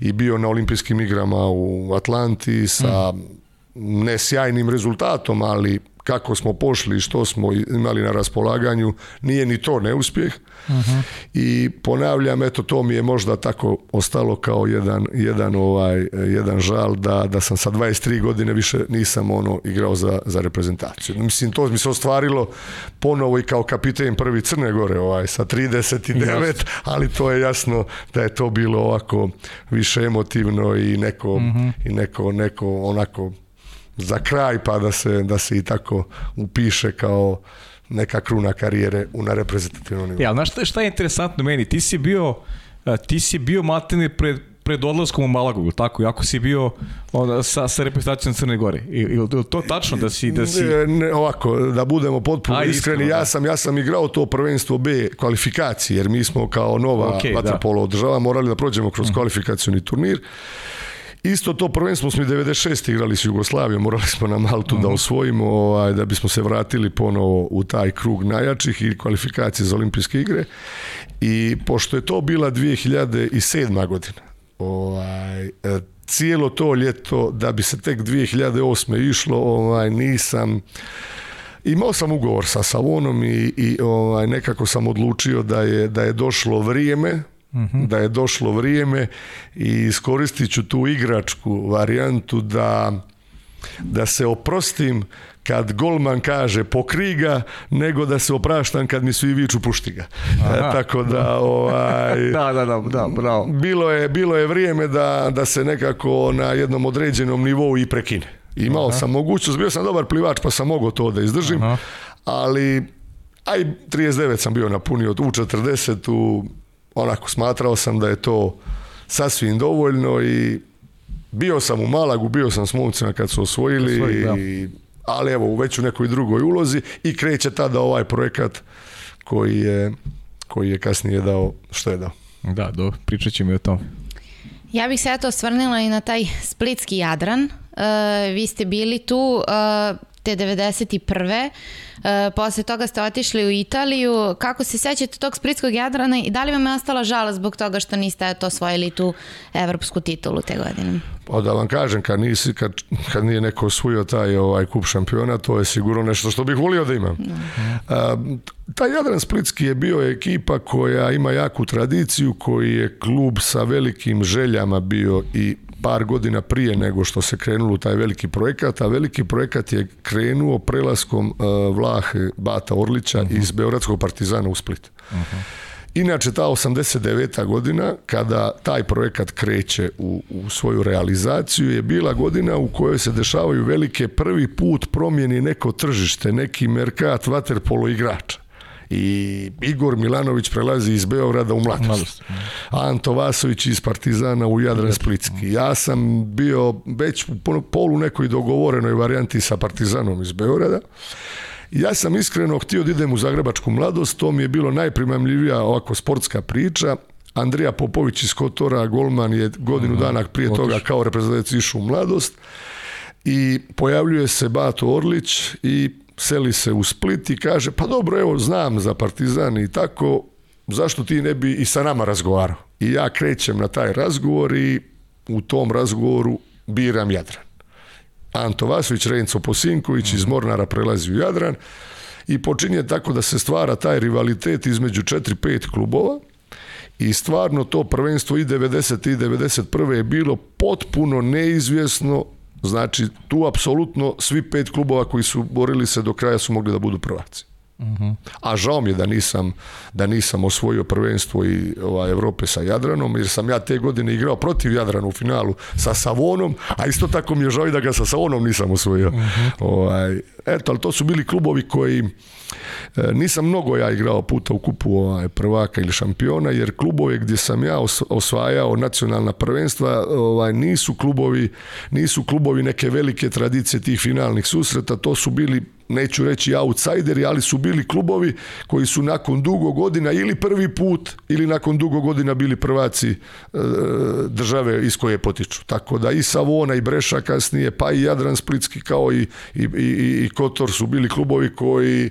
i bio na olimpijskim igrama u Atlanti sa mm. rezultatom, ali kako smo pošli i što smo imali na raspolaganju, nije ni to neuspjeh. I ponavljam, eto, to mi je možda tako ostalo kao jedan, jedan, ovaj, jedan žal da, da sam sa 23 godine više nisam ono igrao za, za reprezentaciju. Mislim, to mi se ostvarilo ponovo i kao kapiten prvi Crne Gore ovaj, sa 39, Just. ali to je jasno da je to bilo ovako više emotivno i neko, mhm. i neko, neko onako za kraj pa da se, da se i tako upiše kao neka kruna karijere u na reprezentativnom nivou. Ja, znaš šta je, šta je interesantno meni? Ti si bio, e, ti si bio matine pred, pred odlaskom u Malagu, tako? jako si bio onda, sa, sa reprezentacijom Crne Gore. to tačno da si... Da si... Ne, ovako, da budemo potpuno iskreni, ja, sam, ja sam igrao to prvenstvo B kvalifikacije, jer mi smo kao nova okay, država morali da prođemo kroz mm. kvalifikacioni turnir Isto to prvenstvo smo i 96. igrali s Jugoslavijom, morali smo na Maltu da mhm. osvojimo, ovaj, da bismo se vratili ponovo u taj krug najjačih i kvalifikacije za olimpijske igre. I pošto je to bila 2007. godina, ovaj, e, cijelo to ljeto, da bi se tek 2008. išlo, ovaj, nisam... Imao sam ugovor sa Savonom i, i ovaj, nekako sam odlučio da je, da je došlo vrijeme Mhm. da je došlo vrijeme i iskoristit ću tu igračku varijantu da, da se oprostim kad golman kaže pokri ga, nego da se opraštam kad mi svi viču pušti ga. E, tako da, ovaj... da, da, da, Bilo je, bilo je vrijeme da, da se nekako na jednom određenom nivou i prekine. Imao sam mogućnost, bio sam dobar plivač pa sam mogao to da izdržim, ali aj 39 sam bio napunio, u 40, u onako smatrao sam da je to sasvim dovoljno i bio sam u Malagu, bio sam s momcima kad su osvojili, i, ali evo već u nekoj drugoj ulozi i kreće tada ovaj projekat koji je, koji je kasnije dao što je dao. Da, dobro, pričat ćemo mi o tom. Ja bih se to osvrnila i na taj splitski Jadran. E, vi ste bili tu, e, te 91. E, posle toga ste otišli u Italiju. Kako se sećate tog Splitskog Jadrana i da li vam je ostala žala zbog toga što niste to osvojili tu evropsku titulu te godine? Pa da vam kažem, kad, nisi, kad, kad nije neko osvojio taj ovaj kup šampiona, to je sigurno nešto što bih volio da imam. taj Jadran Splitski je bio ekipa koja ima jaku tradiciju, koji je klub sa velikim željama bio i par godina prije nego što se krenulo u taj veliki projekat, a veliki projekat je krenuo prelaskom e, Vlahe Bata Orlića mhm. iz Beogradskog partizana u Split. Mhm. Inače, ta 89. godina, kada taj projekat kreće u, u svoju realizaciju, je bila godina u kojoj se dešavaju velike prvi put promjeni neko tržište, neki merkat, vaterpolo igrača i Igor Milanović prelazi iz Beograda u mladost. Anto Vasović iz Partizana u Jadran Splitski. Ja sam bio već u polu nekoj dogovorenoj varijanti sa Partizanom iz Beograda. Ja sam iskreno htio da idem u Zagrebačku mladost, to mi je bilo najprimamljivija ovako sportska priča. Andrija Popović iz Kotora, golman je godinu mhm, dana prije toga kao reprezentativac išu u mladost i pojavljuje se Bato Orlić i seli se u Split i kaže, pa dobro, evo, znam za Partizan i tako, zašto ti ne bi i sa nama razgovarao? I ja krećem na taj razgovor i u tom razgovoru biram Jadran. Anto Vasović, Renco Posinković iz mhm. Mornara prelazi u Jadran i počinje tako da se stvara taj rivalitet između 4 pet klubova i stvarno to prvenstvo i 90. i 91. je bilo potpuno neizvjesno Znači, tu apsolutno svi pet klubova koji su borili se do kraja su mogli da budu prvaci. Mhm. A žao mi je da nisam, da nisam osvojio prvenstvo i ova, Evrope sa Jadranom, jer sam ja te godine igrao protiv Jadrana u finalu sa Savonom, a isto tako mi je žao i da ga sa Savonom nisam osvojio. Mhm. ovaj, eto, ali to su bili klubovi koji E, nisam mnogo ja igrao puta u kupu ovaj, prvaka ili šampiona, jer klubovi gdje sam ja osvajao nacionalna prvenstva ovaj, nisu klubovi nisu klubovi neke velike tradicije tih finalnih susreta, to su bili neću reći outsideri, ali su bili klubovi koji su nakon dugo godina ili prvi put ili nakon dugo godina bili prvaci e, države iz koje potiču. Tako da i Savona i Breša kasnije, pa i Jadran Splitski kao i, i, i, i Kotor su bili klubovi koji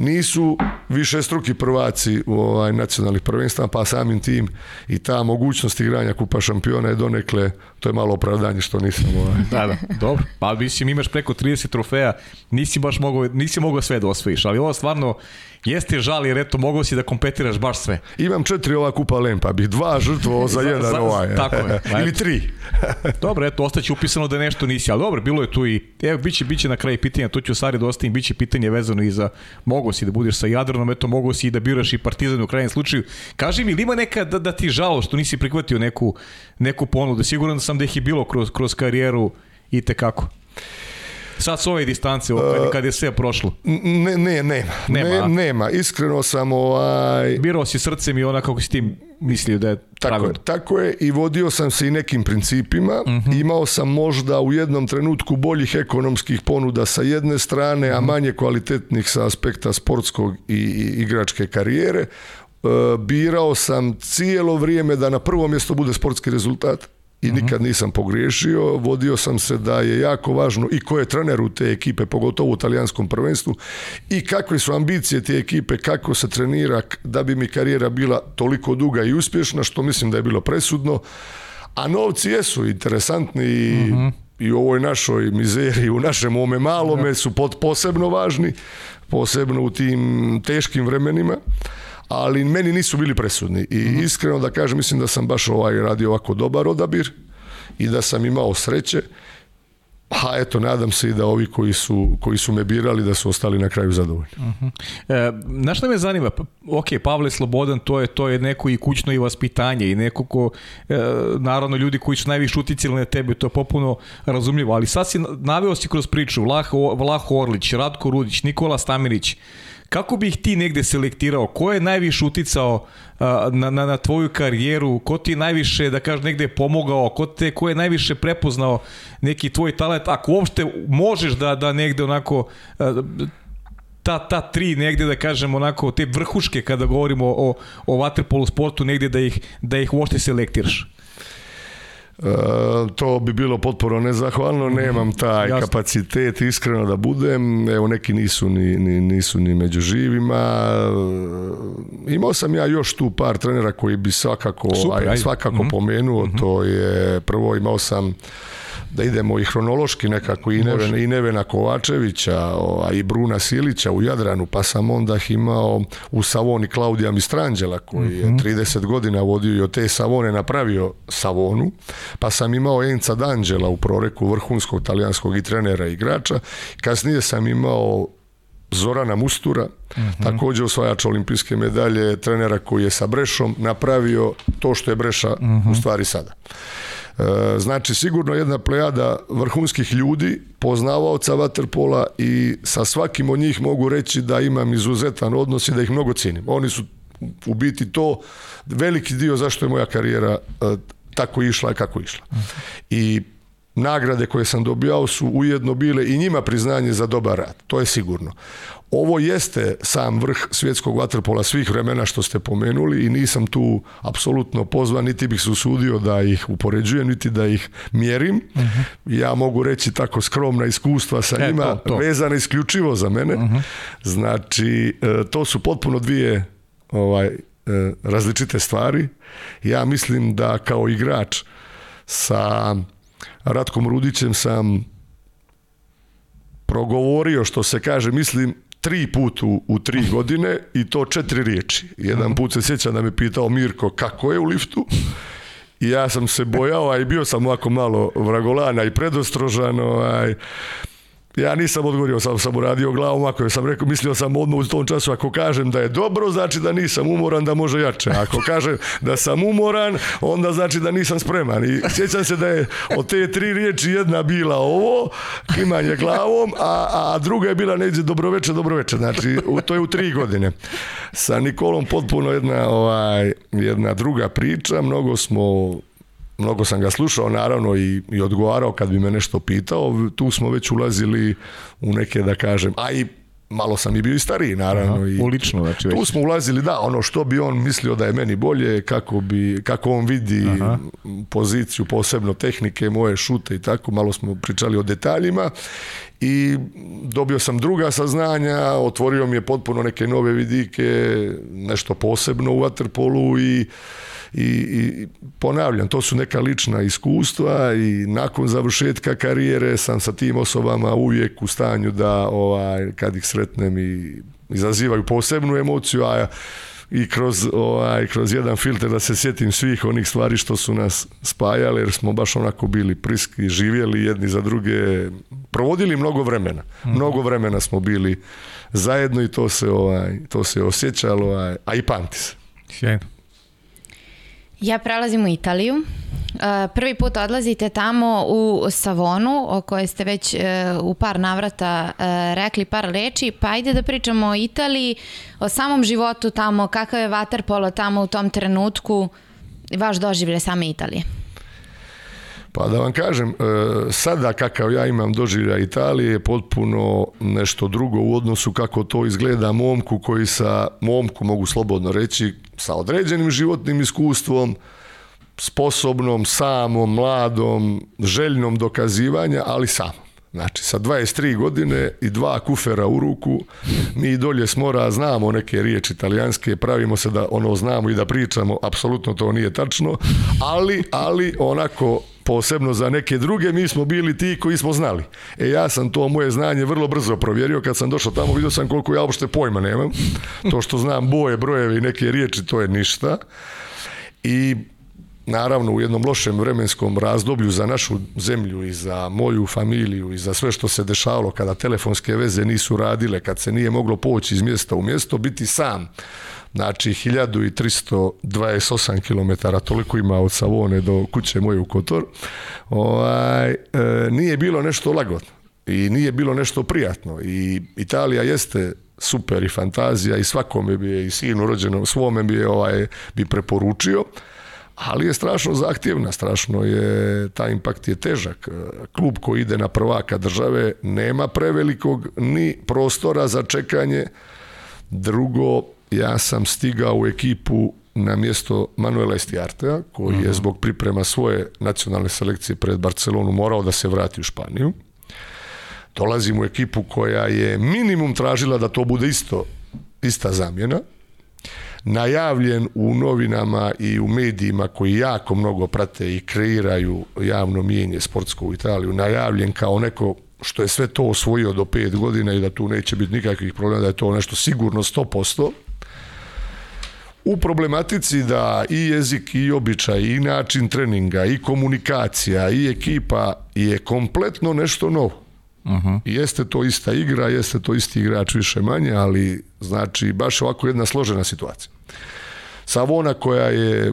nisu više struki prvaci u ovaj, nacionalnih prvenstva, pa samim tim i ta mogućnost igranja kupa šampiona je donekle, to je malo opravdanje što nisam ovaj. da, da, dobro. Pa mislim imaš preko 30 trofeja, nisi baš mogao, nisi mogao sve da osvojiš, ali ovo stvarno jeste žal jer eto mogao si da kompetiraš baš sve. Imam četiri ova kupa lempa, bih dva žrtvo za jedan za, ovaj. Tako je. Ili tri. dobro, eto, ostaće upisano da nešto nisi, ali dobro, bilo je tu i, evo, biće, biće na kraju pitanja, tu ću stvari dosta i biće pitanje vezano i za mogu si da budeš sa Jadranom, eto mogo si i da biraš i Partizan u krajnjem slučaju. Kaži mi, li ima neka da, da ti žalo što nisi prihvatio neku, neku ponudu? Siguran sam da ih je bilo kroz, kroz karijeru i tekako. Sad s ove distance, kad, ovaj, e, kad je sve prošlo. Ne, ne, nema. Nema, ne, nema. Iskreno sam ovaj... Birao si srcem i onako kako si tim mislio da je tako je, tako je i vodio sam se i nekim principima. Mhm. Imao sam možda u jednom trenutku boljih ekonomskih ponuda sa jedne strane, a mhm. manje kvalitetnih sa aspekta sportskog i, igračke karijere. E, birao sam cijelo vrijeme da na prvo mjesto bude sportski rezultat i nikad nisam pogriješio. Vodio sam se da je jako važno i ko je trener u te ekipe, pogotovo u talijanskom prvenstvu, i kakve su ambicije te ekipe, kako se trenira da bi mi karijera bila toliko duga i uspješna, što mislim da je bilo presudno. A novci jesu interesantni i, i u ovoj našoj mizeriji, u našem ome malome su posebno važni, posebno u tim teškim vremenima ali meni nisu bili presudni i mhm. iskreno da kažem mislim da sam baš ovaj radio ovako dobar odabir i da sam imao sreće a pa eto, nadam se i da ovi koji su, koji su me birali da su ostali na kraju zadovoljni. Uh mhm. -huh. E, me zanima, pa, ok, Pavle Slobodan, to je, to je neko i kućno i vaspitanje i neko ko, e, naravno ljudi koji su najviše uticili na tebe, to je popuno razumljivo, ali sad si naveo si kroz priču Vlah, Orlić, Radko Rudić, Nikola Stamirić, kako ih ti negde selektirao? Ko je najviše uticao na, na, na tvoju karijeru? Ko ti najviše, da negde pomogao? Ko, te, ko je najviše prepoznao neki tvoj talent? Ako uopšte možeš da, da negde onako ta, ta tri negde da kažemo onako te vrhuške kada govorimo o, o sportu negde da ih, da ih uopšte selektiraš? E, to bi bilo potpuno nezahvalno, nemam taj kapacitet iskreno da budem, evo neki nisu ni, ni, nisu ni među živima. E, imao sam ja još tu par trenera koji bi svakako, Super, svakako mm pomenuo, to mhm. je prvo imao sam da idemo i hronološki nekako i Nevena, i Nevena Kovačevića a i Bruna Silića u Jadranu, pa sam onda imao u Savoni Klaudija Mistranđela koji je 30 mhm. godina vodio i od te Savone napravio Savonu, pa sam imao Enca Danđela u proreku vrhunskog talijanskog i trenera i igrača, kasnije sam imao Zorana Mustura, mhm. također osvajač olimpijske medalje, trenera koji je sa Brešom napravio to što je Breša mm u mhm. stvari sada. E, znači, sigurno jedna plejada vrhunskih ljudi, poznavaoca Vaterpola i sa svakim od njih mogu reći da imam izuzetan odnos i da ih mnogo cijenim. Oni su u biti to veliki dio zašto je moja karijera e, tako išla i kako išla. Mhm. I nagrade koje sam dobijao su ujedno bile i njima priznanje za dobar rad, to je sigurno. Ovo jeste sam vrh svjetskog vaterpola svih vremena što ste pomenuli i nisam tu apsolutno pozvan, niti bih se usudio da ih upoređujem, niti da ih mjerim. Mhm. Ja mogu reći tako skromna iskustva sa e, njima, to, vezana isključivo za mene. Mhm. Znači, e, to su potpuno dvije ovaj, e, različite stvari. Ja mislim da kao igrač sa Ratkom Rudićem sam progovorio što se kaže, mislim tri put u, u tri godine i to četiri riječi. Jedan mhm. put se sjećam da me pitao Mirko kako je u liftu i ja sam se bojao, a i bio sam ovako malo vragolana i predostrožan, ovaj, ja nisam odgovorio, sam sam uradio glavom, ako sam rekao, mislio sam odmah u tom času, ako kažem da je dobro, znači da nisam umoran, da može jače. Ako kažem da sam umoran, onda znači da nisam spreman. I sjećam se da je od te tri riječi jedna bila ovo, klimanje glavom, a, a druga je bila negdje dobroveče, dobroveče. Znači, to je u tri godine. Sa Nikolom potpuno jedna, ovaj, jedna druga priča, mnogo smo mnogo sam ga slušao naravno i, i odgovarao kad bi me nešto pitao, tu smo već ulazili u neke da kažem, a i malo sam i bio i stariji naravno i ulično, znači tu smo ulazili da ono što bi on mislio da je meni bolje kako bi kako on vidi poziciju posebno tehnike moje šute i tako malo smo pričali o detaljima i dobio sam druga saznanja otvorio mi je potpuno neke nove vidike nešto posebno u waterpolu i i, i ponavljam, to su neka lična iskustva i nakon završetka karijere sam sa tim osobama uvijek u stanju da ovaj, kad ih sretnem i izazivaju posebnu emociju, a i kroz, ovaj, kroz jedan filter da se sjetim svih onih stvari što su nas spajale, jer smo baš onako bili priski, živjeli jedni za druge, provodili mnogo vremena. Mhm. Mnogo vremena smo bili zajedno i to se, ovaj, to se osjećalo, ovaj, a i pamti se. Sjajno. Ja prelazim u Italiju. E, prvi put odlazite tamo u Savonu, o kojoj ste već e, u par navrata e, rekli par reči, pa ajde da pričamo o Italiji, o samom životu tamo, kakav je vaterpolo tamo u tom trenutku, vaš doživlje same Italije. Pa da vam kažem, e, sada kakav ja imam doživlja Italije je potpuno nešto drugo u odnosu kako to izgleda momku koji sa momku mogu slobodno reći sa određenim životnim iskustvom, sposobnom, samom, mladom, željnom dokazivanja, ali samom. Znači, sa 23 godine i dva kufera u ruku, mi dolje s mora znamo neke riječi italijanske, pravimo se da ono znamo i da pričamo, apsolutno to nije tačno, ali, ali onako posebno za neke druge, mi smo bili ti koji smo znali. E ja sam to moje znanje vrlo brzo provjerio, kad sam došao tamo vidio sam koliko ja uopšte pojma nemam. To što znam boje, brojevi i neke riječi, to je ništa. I naravno u jednom lošem vremenskom razdoblju za našu zemlju i za moju familiju i za sve što se dešavalo kada telefonske veze nisu radile, kad se nije moglo poći iz mjesta u mjesto, biti sam Znači, 1328 km, toliko ima od Savone do kuće moje u Kotor. Ovaj, e, nije bilo nešto lagodno i nije bilo nešto prijatno. I Italija jeste super i fantazija i svakome bi je i sinu rođenom svome bi je ovaj, bi preporučio ali je strašno zahtjevna, strašno je, taj impakt je težak. E, klub koji ide na prvaka države nema prevelikog ni prostora za čekanje. Drugo, ja sam stigao u ekipu na mjesto Manuela Estiartea, koji je mhm. zbog priprema svoje nacionalne selekcije pred Barcelonu morao da se vrati u Španiju. Dolazim u ekipu koja je minimum tražila da to bude isto, ista zamjena. Najavljen u novinama i u medijima koji jako mnogo prate i kreiraju javno mijenje sportsko u Italiju, najavljen kao neko što je sve to osvojio do pet godina i da tu neće biti nikakvih problema, da je to nešto sigurno 100%, u problematici da i jezik i običaj i način treninga i komunikacija i ekipa je kompletno nešto novo. Uh Jeste to ista igra, jeste to isti igrač više manje, ali znači baš ovako jedna složena situacija. Savona koja je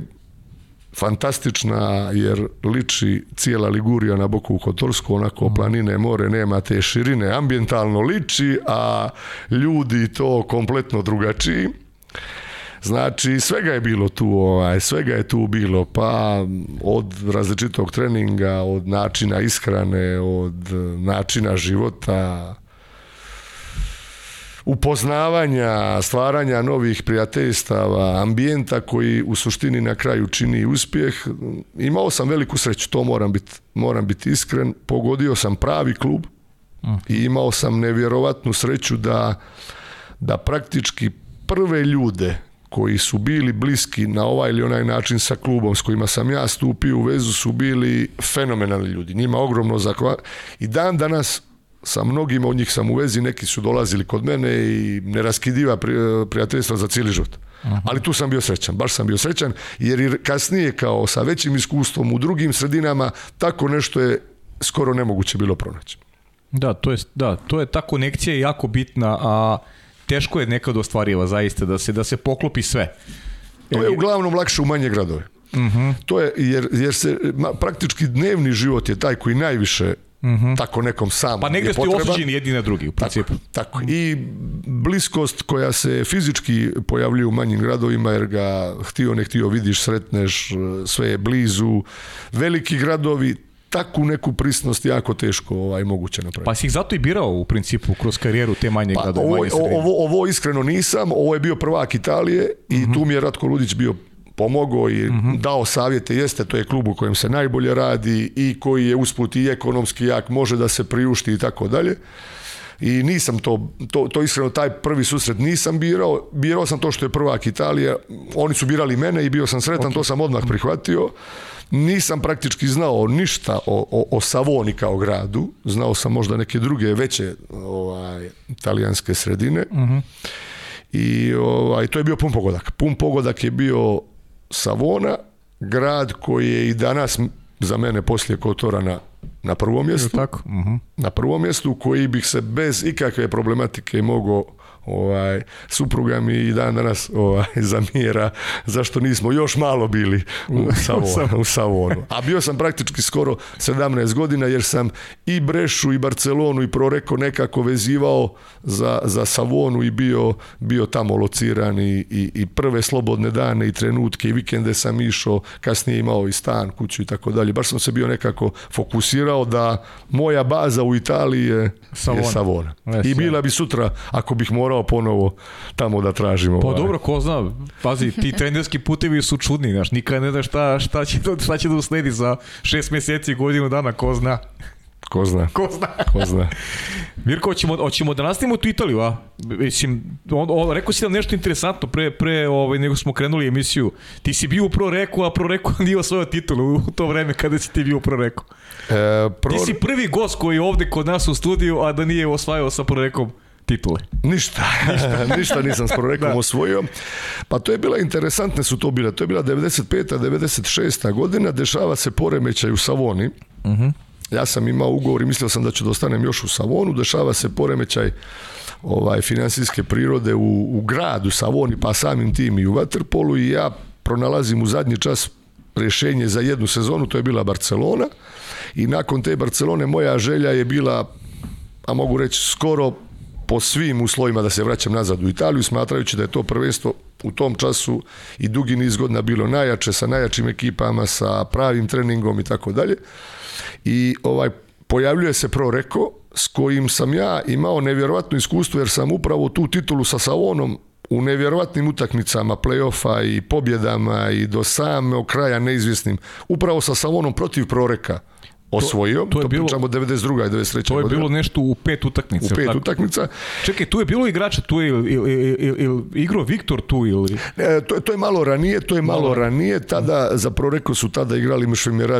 fantastična jer liči cijela Ligurija na Boku Kotorsku, onako mhm. planine, more, nema te širine, ambientalno liči, a ljudi to kompletno drugačiji. Znači, svega je bilo tu, ovaj, svega je tu bilo, pa od različitog treninga, od načina ishrane, od eh, načina života, upoznavanja, stvaranja novih prijateljstava, ambijenta koji u suštini na kraju čini uspjeh. Imao sam veliku sreću, to moram biti moram bit iskren. Pogodio sam pravi klub i imao sam nevjerovatnu sreću da, da praktički prve ljude koji su bili bliski na ovaj ili onaj način sa klubom s kojima sam ja stupio u vezu su bili fenomenalni ljudi. Njima ogromno zakva i dan danas sa mnogima od njih sam u vezi, neki su dolazili kod mene i neraskidiva prijateljstva za cijeli život. Ali tu sam bio srećan, baš sam bio srećan, jer kasnije kao sa većim iskustvom u drugim sredinama, tako nešto je skoro nemoguće bilo pronaći. Da, to je, da, to je ta konekcija jako bitna, a teško je nekad ostvariva zaista da se da se poklopi sve. To je uglavnom lakše u manje gradove. Mhm. To je jer jer se ma, praktički dnevni život je taj koji najviše Mm tako nekom samom. Pa negdje ste osuđeni jedni na drugi u principu. tako. I bliskost koja se fizički pojavljuje u manjim gradovima jer ga htio ne htio vidiš, sretneš, sve je blizu. Veliki gradovi takvu neku prisnost jako teško ovaj, moguće napraviti. Pa si ih zato i birao u principu kroz karijeru te manje pa, ovo, ovo, ovo, iskreno nisam, ovo je bio prvak Italije i mhm. tu mi je Ratko Ludić bio pomogao i mhm. dao savjete, jeste, to je klub u kojem se najbolje radi i koji je usput i ekonomski jak, može da se priušti i tako dalje. I nisam to, to, to iskreno, taj prvi susret nisam birao, birao sam to što je prvak Italije, oni su birali mene i bio sam sretan, to sam odmah prihvatio. Nisam praktički znao ništa o, o, o Savoni kao gradu, znao sam možda neke druge veće ovaj, talijanske sredine. Mhm. I ovaj, to je bio pun pogodak. Pun pogodak je bio Savona, grad koji je i danas za mene poslije Kotorana mhm. na prvom mjestu. Na prvom mjestu koji bih se bez ikakve problematike mogao Ovaj, supruga mi i dan danas ovaj, zamjera zašto nismo još malo bili u, Savonu, u Savonu. A bio sam praktički skoro 17 godina jer sam i Brešu i Barcelonu i Proreko nekako vezivao za, za Savonu i bio, bio tamo lociran i, i, prve slobodne dane i trenutke i vikende sam išao, kasnije imao i stan, kuću i tako dalje. Baš sam se bio nekako fokusirao da moja baza u Italiji je Savona. Je Savona. I bila bi sutra ako bih morao ponovo tamo da tražimo. Pa ovaj. dobro, ko zna, pazi, ti trenerski putevi su čudni, znaš, nikada ne znaš šta, šta, će, šta će da usledi za šest mjeseci, godinu dana, ko zna. Ko zna. Ko zna. Mirko, hoćemo, da nastavimo tu Italiju, a? Mislim, rekao si nam nešto interesantno pre, pre ovaj, nego smo krenuli emisiju. Ti si bio u Proreku, a Proreku nije u titulu u to vreme kada si ti bio u Proreku. E, pro... Ti si prvi gost koji je ovde kod nas u studiju, a da nije osvajao sa Prorekom titule? Ništa, ništa, ništa nisam s prorekom osvojio. Pa to je bila, interesantne su to bile, to je bila 95. 96. godina, dešava se poremećaj u Savoni. Mhm. Ja sam imao ugovor i mislio sam da ću dostanem još u Savonu, dešava se poremećaj ovaj financijske prirode u, u gradu Savoni, pa samim tim i u Vaterpolu i ja pronalazim u zadnji čas rješenje za jednu sezonu, to je bila Barcelona i nakon te Barcelone moja želja je bila, a mogu reći skoro po svim uslovima da se vraćam nazad u Italiju, smatrajući da je to prvenstvo u tom času i dugi niz godina bilo najjače, sa najjačim ekipama, sa pravim treningom i tako dalje. I ovaj, pojavljuje se Proreko, s kojim sam ja imao nevjerovatno iskustvo, jer sam upravo tu titulu sa Savonom u nevjerovatnim utakmicama playoffa i pobjedama i do samog kraja neizvjesnim, upravo sa Savonom protiv Proreka osvojio, to, to, je bilo, pričamo 92. i 93. To je bilo nešto u pet utakmica. U pet tako? utakmica. Čekaj, tu je bilo igrača, tu je il, il, igro Viktor tu ili... E, to, to je malo ranije, to je malo, ranije, tada za Proreko su tada igrali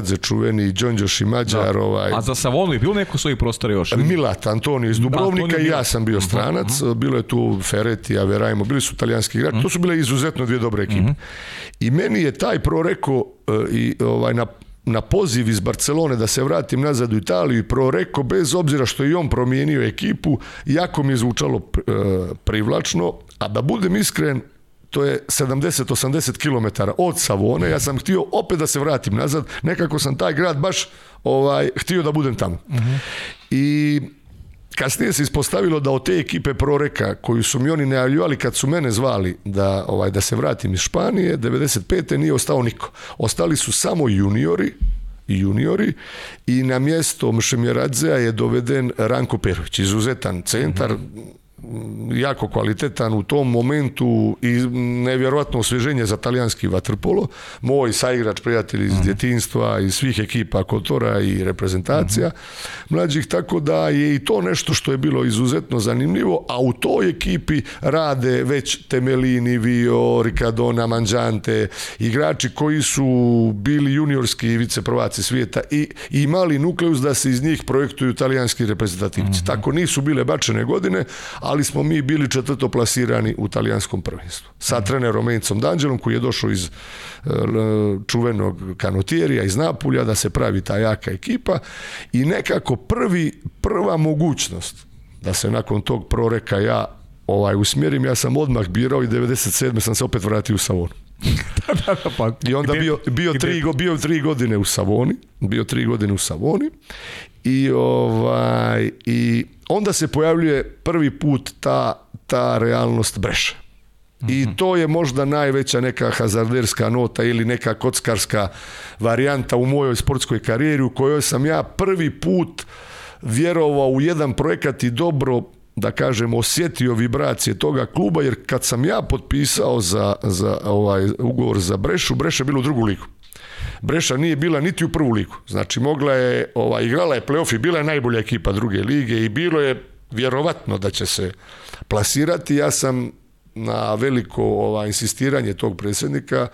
za čuveni Đonđoš i Mađar. Da. Ovaj... A za Savonu je bilo neko svoji prostora još? Milat, Antonio iz Dubrovnika i ja sam bio mhm, stranac, mhm. bilo je tu Fereti, Averajmo, bili su italijanski igrači, to su mhm. bile izuzetno dvije dobre ekipe. I meni je taj Proreko e, i ovaj na na poziv iz Barcelone da se vratim nazad u Italiju i reko bez obzira što je i on promijenio ekipu, jako mi je zvučalo e, privlačno, a da budem iskren, to je 70-80 km od Savone, ja sam htio opet da se vratim nazad, nekako sam taj grad baš ovaj, htio da budem tamo. Mhm. I kasnije se ispostavilo da od te ekipe Proreka koju su mi oni najavljivali kad su mene zvali da, ovaj, da se vratim iz Španije, 95. nije ostao niko. Ostali su samo juniori i juniori i na mjesto Mšemjeradzea je doveden Ranko Perović, izuzetan centar, mhm jako kvalitetan u tom momentu i nevjerojatno osvježenje za talijanski vaterpolo. Moj saigrač, prijatelj iz mm djetinstva, I svih ekipa Kotora i reprezentacija mhm. mlađih, tako da je i to nešto što je bilo izuzetno zanimljivo, a u toj ekipi rade već Temelini, Vio, Ricadona, Manđante, igrači koji su bili juniorski viceprvaci svijeta i imali nukleus da se iz njih projektuju talijanski reprezentativci. Mhm. Tako nisu bile bačene godine, ali smo mi bili četvrto plasirani u talijanskom prvenstvu. Sa mhm. trenerom Encom Danđelom koji je došao iz e, čuvenog kanotjerija iz Napulja da se pravi ta jaka ekipa i nekako prvi, prva mogućnost da se nakon tog proreka ja ovaj usmjerim, ja sam odmah birao i 97. sam se opet vratio u Savonu. pa, I onda bio, bio, tri, bio tri godine u Savoni, bio tri godine u Savoni i ovaj i onda se pojavljuje prvi put ta, ta realnost breše. I mhm. to je možda najveća neka hazarderska nota ili neka kockarska varijanta u mojoj sportskoj karijeri u kojoj sam ja prvi put vjerovao u jedan projekat i dobro da kažem osjetio vibracije toga kluba jer kad sam ja potpisao za, za ovaj ugovor za Brešu, Breša je bilo u drugu ligu. Breša nije bila niti u prvu ligu. Znači mogla je, ova, igrala je playoff i bila je najbolja ekipa druge lige i bilo je vjerovatno da će se plasirati. Ja sam na veliko ova, insistiranje tog predsjednika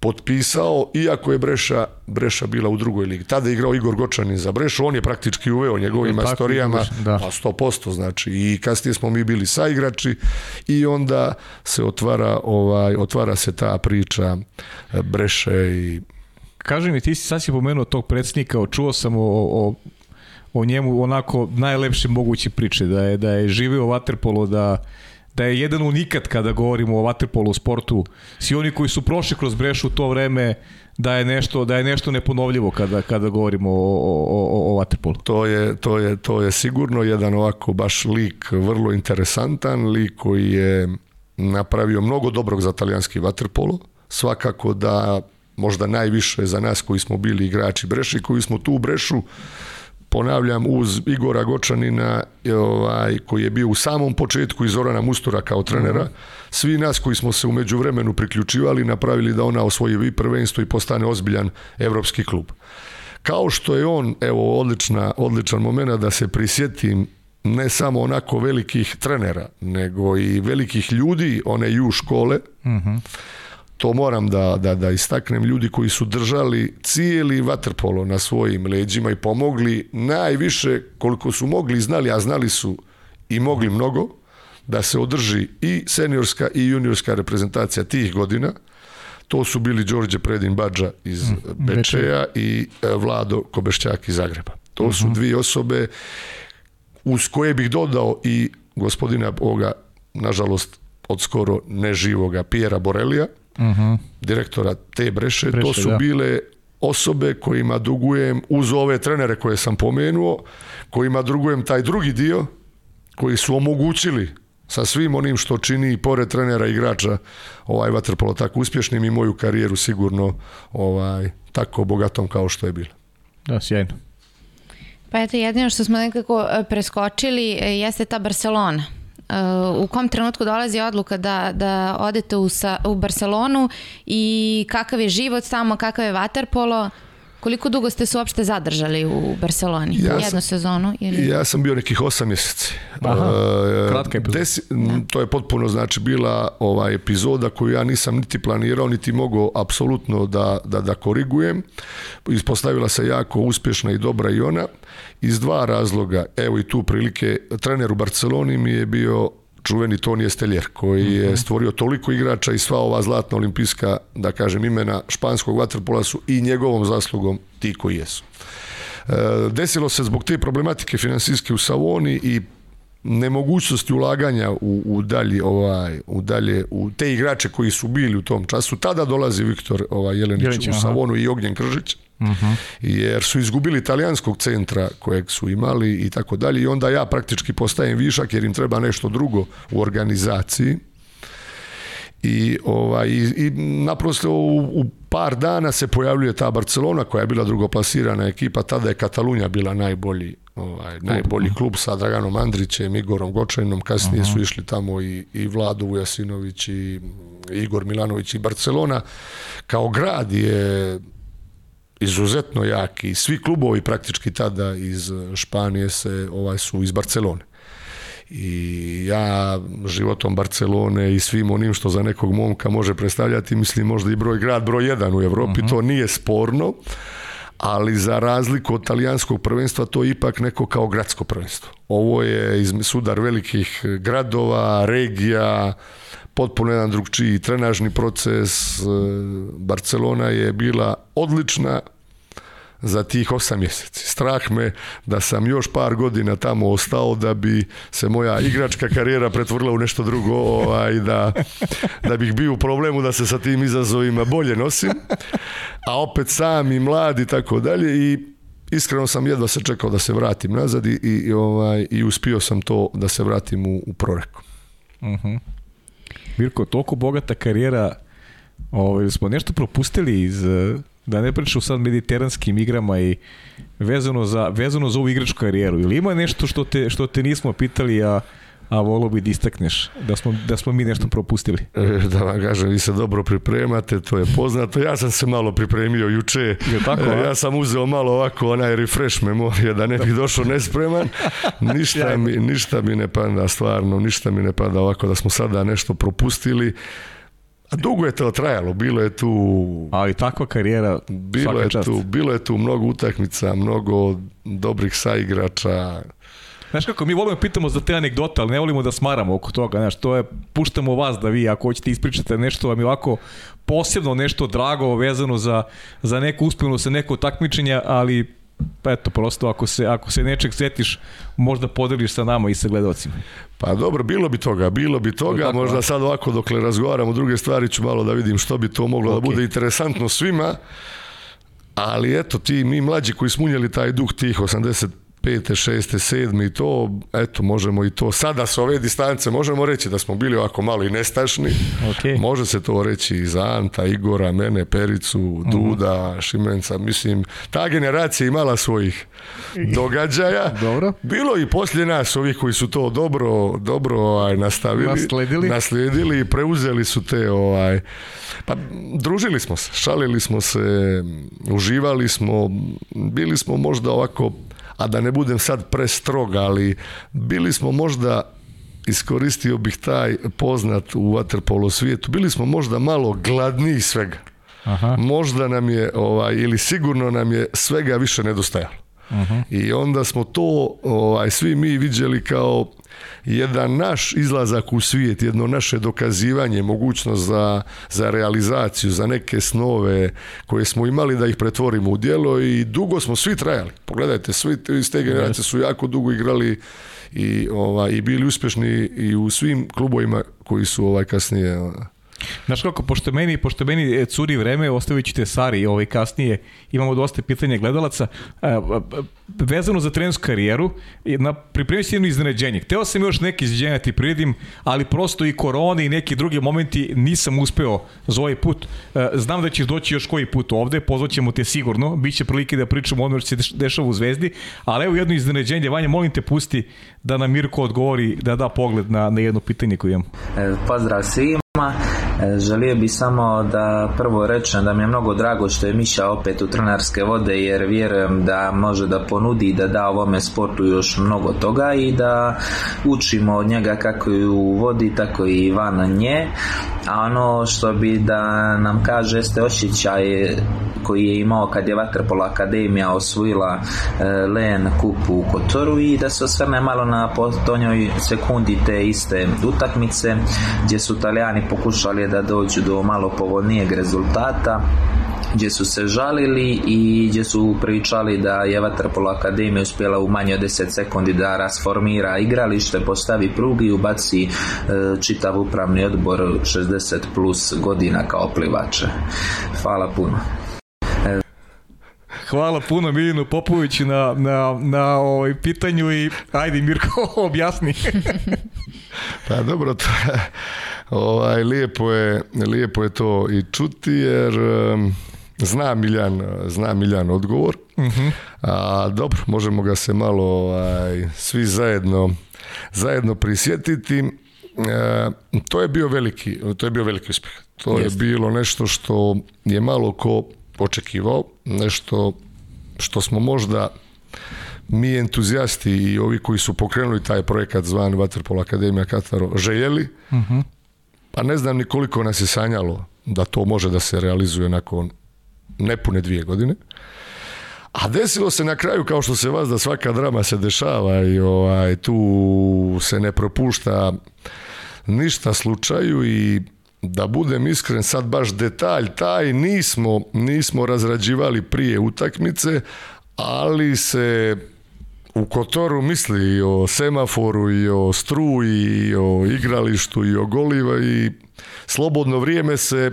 potpisao, iako je Breša, Breša bila u drugoj ligi. Tada je igrao Igor Gočanin za Brešu, on je praktički uveo njegovim astorijama, pa 100% znači. I kasnije smo mi bili saigrači i onda se otvara, ovaj, otvara se ta priča eh, Breše i Kaži mi, ti si sad si pomenuo tog predsjednika, čuo sam o, o, njemu onako najlepše moguće priče, da je, da je živio vaterpolo, da, da je jedan unikat kada govorimo o vaterpolu sportu. Si oni koji su prošli kroz brešu u to vreme, da je nešto da je nešto neponovljivo kada kada govorimo o o To je to je to je sigurno jedan ovako baš lik vrlo interesantan lik koji je napravio mnogo dobrog za talijanski waterpolo. Svakako da možda najviše za nas koji smo bili igrači Breši, koji smo tu Brešu ponavljam uz Igora Gočanina ovaj, koji je bio u samom početku i Zorana Mustura kao trenera mhm. svi nas koji smo se u međuvremenu priključivali napravili da ona osvoji vi prvenstvo i postane ozbiljan evropski klub kao što je on evo odlična, odličan moment da se prisjetim ne samo onako velikih trenera nego i velikih ljudi one ju škole uh to moram da, da, da istaknem, ljudi koji su držali cijeli vaterpolo na svojim leđima i pomogli najviše koliko su mogli i znali, a znali su i mogli mnogo, da se održi i seniorska i juniorska reprezentacija tih godina. To su bili Đorđe Predin badža iz mm, Bečeja i e, Vlado Kobešćak iz Zagreba. To su mhm. dvije osobe uz koje bih dodao i gospodina Boga nažalost, od skoro neživoga Pijera Borelija, uh mhm. -huh. direktora te breše, to su bile osobe kojima dugujem uz ove trenere koje sam pomenuo, kojima drugujem taj drugi dio koji su omogućili sa svim onim što čini I pored trenera igrača ovaj vaterpolo tako uspješnim i moju karijeru sigurno ovaj tako bogatom kao što je bilo Da, sjajno. Pa eto, jedino što smo nekako e, preskočili e, jeste ta Barcelona. Uh, u kom trenutku dolazi odluka da, da odete u, sa, u Barcelonu i kakav je život tamo, kakav je vaterpolo? Koliko dugo ste se uopšte zadržali u Barceloni? Ja Jednu sezonu? Ili... Ja sam bio nekih osam mjeseci. E, to je potpuno znači bila ovaj epizoda koju ja nisam niti planirao, niti mogao apsolutno da, da, da korigujem. Ispostavila se jako uspješna i dobra i ona. Iz dva razloga, evo i tu prilike, trener u Barceloni mi je bio čuveni Toni Esteljer koji je mhm. stvorio toliko igrača i sva ova zlatna olimpijska, da kažem, imena španskog vaterpola su i njegovom zaslugom ti koji jesu. E, desilo se zbog te problematike finansijske u Savoni i nemogućnosti ulaganja u, u dalje ovaj u dalje u te igrače koji su bili u tom času tada dolazi Viktor ovaj Jelenić, u Savonu i Ognjen Kržić Mhm. Jer su izgubili italijanskog centra kojeg su imali i tako dalje i onda ja praktički postajem višak jer im treba nešto drugo u organizaciji. I, ovaj, i, naprosto u, par dana se pojavljuje ta Barcelona koja je bila drugoplasirana ekipa, tada je Katalunja bila najbolji ovaj, najbolji mhm. klub sa Draganom Andrićem, Igorom Gočajnom, kasnije su mhm. išli tamo i, i Vladu i Igor Milanović i Barcelona kao grad je izuzetno jaki. Svi klubovi praktički tada iz Španije se ovaj su iz Barcelone. I ja životom Barcelone i svim onim što za nekog momka može predstavljati, mislim možda i broj grad broj jedan u Europi, mhm. to nije sporno, ali za razliku od talijanskog prvenstva to je ipak neko kao gradsko prvenstvo. Ovo je sudar velikih gradova, regija, potpuno jedan drugčiji trenažni proces. E, Barcelona je bila odlična za tih osam mjeseci. Strah me da sam još par godina tamo ostao da bi se moja igračka karijera pretvorila u nešto drugo, ovaj, da, da bih bio u problemu da se sa tim izazovima bolje nosim, a opet sam i mlad i tako dalje i iskreno sam jedva se čekao da se vratim nazad i, ovaj, i uspio sam to da se vratim u, u proreku. Mhm. Mirko, toliko bogata karijera, ovaj, smo nešto propustili iz, eh, da ne pričam sad mediteranskim igrama i vezano za, vezano za ovu igračku karijeru. Ili ima nešto što te, što te nismo pitali, a a volo bi da istakneš da smo, da smo mi nešto propustili. E, da vam kažem, vi se dobro pripremate, to je poznato. Ja sam se malo pripremio juče. Je tako, e, ja sam uzeo malo ovako onaj refresh memorija da ne bi došao nespreman. Ništa, mi, ništa mi ne pada, stvarno, ništa mi ne pada ovako da smo sada nešto propustili. A dugo je to trajalo, bilo je tu... Ali takva karijera, bilo čast. tu Bilo je tu mnogo utakmica, mnogo dobrih saigrača, Znaš kako, mi volimo pitamo za te anegdote, ali ne volimo da smaramo oko toga, znaš, to je, puštamo vas da vi, ako hoćete ispričate nešto vam je ovako posebno nešto drago vezano za, za neku uspjenu sa neko takmičenje, ali pa eto, prosto ako se, ako se nečeg setiš, možda podeliš sa nama i sa gledocima. Pa dobro, bilo bi toga, bilo bi toga, možda sad ovako dokle razgovaramo druge stvari ću malo da vidim što bi to moglo da bude interesantno svima, ali eto ti mi mlađi koji smo taj duh tih 80 pete, šeste, sedmi i to, eto, možemo i to. Sada s ove distance možemo reći da smo bili ovako malo i nestašni. Može se to reći i za Anta, Igora, mene, Pericu, mhm. Duda, Šimenca. Mislim, ta generacija imala svojih događaja. dobro. Bilo i poslije nas ovih koji su to dobro, dobro ovaj, nastavili. Nasledili. Nasledili i preuzeli su te, ovaj, pa družili smo se, šalili smo se, uživali smo, bili smo možda ovako a da ne budem sad prestroga ali bili smo možda iskoristio bih taj poznat u waterpolo svijetu. Bili smo možda malo gladniji svega. Aha. Možda nam je ovaj ili sigurno nam je svega više nedostajalo. Mhm. I onda smo to ovaj svi mi viđeli kao jedan naš izlazak u svijet, jedno naše dokazivanje, mogućnost za, za realizaciju, za neke snove koje smo imali da ih pretvorimo u djelo i dugo smo svi trajali. Pogledajte, svi iz te generacije su jako dugo igrali i, ovaj, i bili uspješni i u svim klubovima koji su ovaj kasnije Znaš kako, pošto meni, pošto meni e, curi vreme, ostavit ću te Sari ovaj, kasnije, imamo dosta pitanja gledalaca. E, e, vezano za trenersku karijeru, na, pripremio si jedno iznenađenje. Hteo sam još neke iznenađenja ti prijedim, ali prosto i korone i neki drugi momenti nisam uspeo za ovaj put. Znam da ćeš doći još koji put ovde, pozvaćemo te sigurno, bit će prilike da pričamo ono što se dešava u Zvezdi, ali evo jedno iznenađenje, Vanja, molim te pusti da nam Mirko odgovori, da da pogled na, na jedno pitanje koje imamo. Pozdrav Želio bi samo da prvo rečem da mi je mnogo drago što je Miša opet u trenarske vode jer vjerujem da može da ponudi da da ovome sportu još mnogo toga i da učimo od njega kako u vodi tako i van nje a ono što bi da nam kaže jeste osjećaj koji je imao kad je Vatrpola Akademija osvojila e, Len kupu u Kotoru i da se osvrne malo na potonjoj sekundi te iste utakmice gdje su Italijani pokušali da dođu do malo povoljnijeg rezultata gdje su se žalili i gdje su pričali da je Vatrpolo Akademija uspjela u manje od 10 sekundi da rasformira igralište, postavi prugi i ubaci e, čitav upravni odbor 60 plus godina kao plivače. Hvala puno. E, hvala puno Milinu Popoviću na, na, na ovaj, pitanju i ajde Mirko objasni. pa dobro, to Ovaj, lijepo, je, lijepo je to i čuti jer zna Miljan, zna Miljan odgovor. Mhm. A, dobro, možemo ga se malo ovaj, svi zajedno, zajedno prisjetiti. E, to je bio veliki, to je bio veliki uspjeh. To je bilo nešto što je malo ko očekivao, nešto što smo možda mi entuzijasti i ovi koji su pokrenuli taj projekat zvan Waterpolo Akademija Kataro željeli, mhm. Pa ne znam ni koliko nas je sanjalo da to može da se realizuje nakon nepune dvije godine. A desilo se na kraju, kao što se vas da svaka drama se dešava i ovaj, tu se ne propušta ništa slučaju i da budem iskren, sad baš detalj taj nismo, nismo razrađivali prije utakmice, ali se u Kotoru misli i o semaforu i o struji i o igralištu i o goliva i slobodno vrijeme se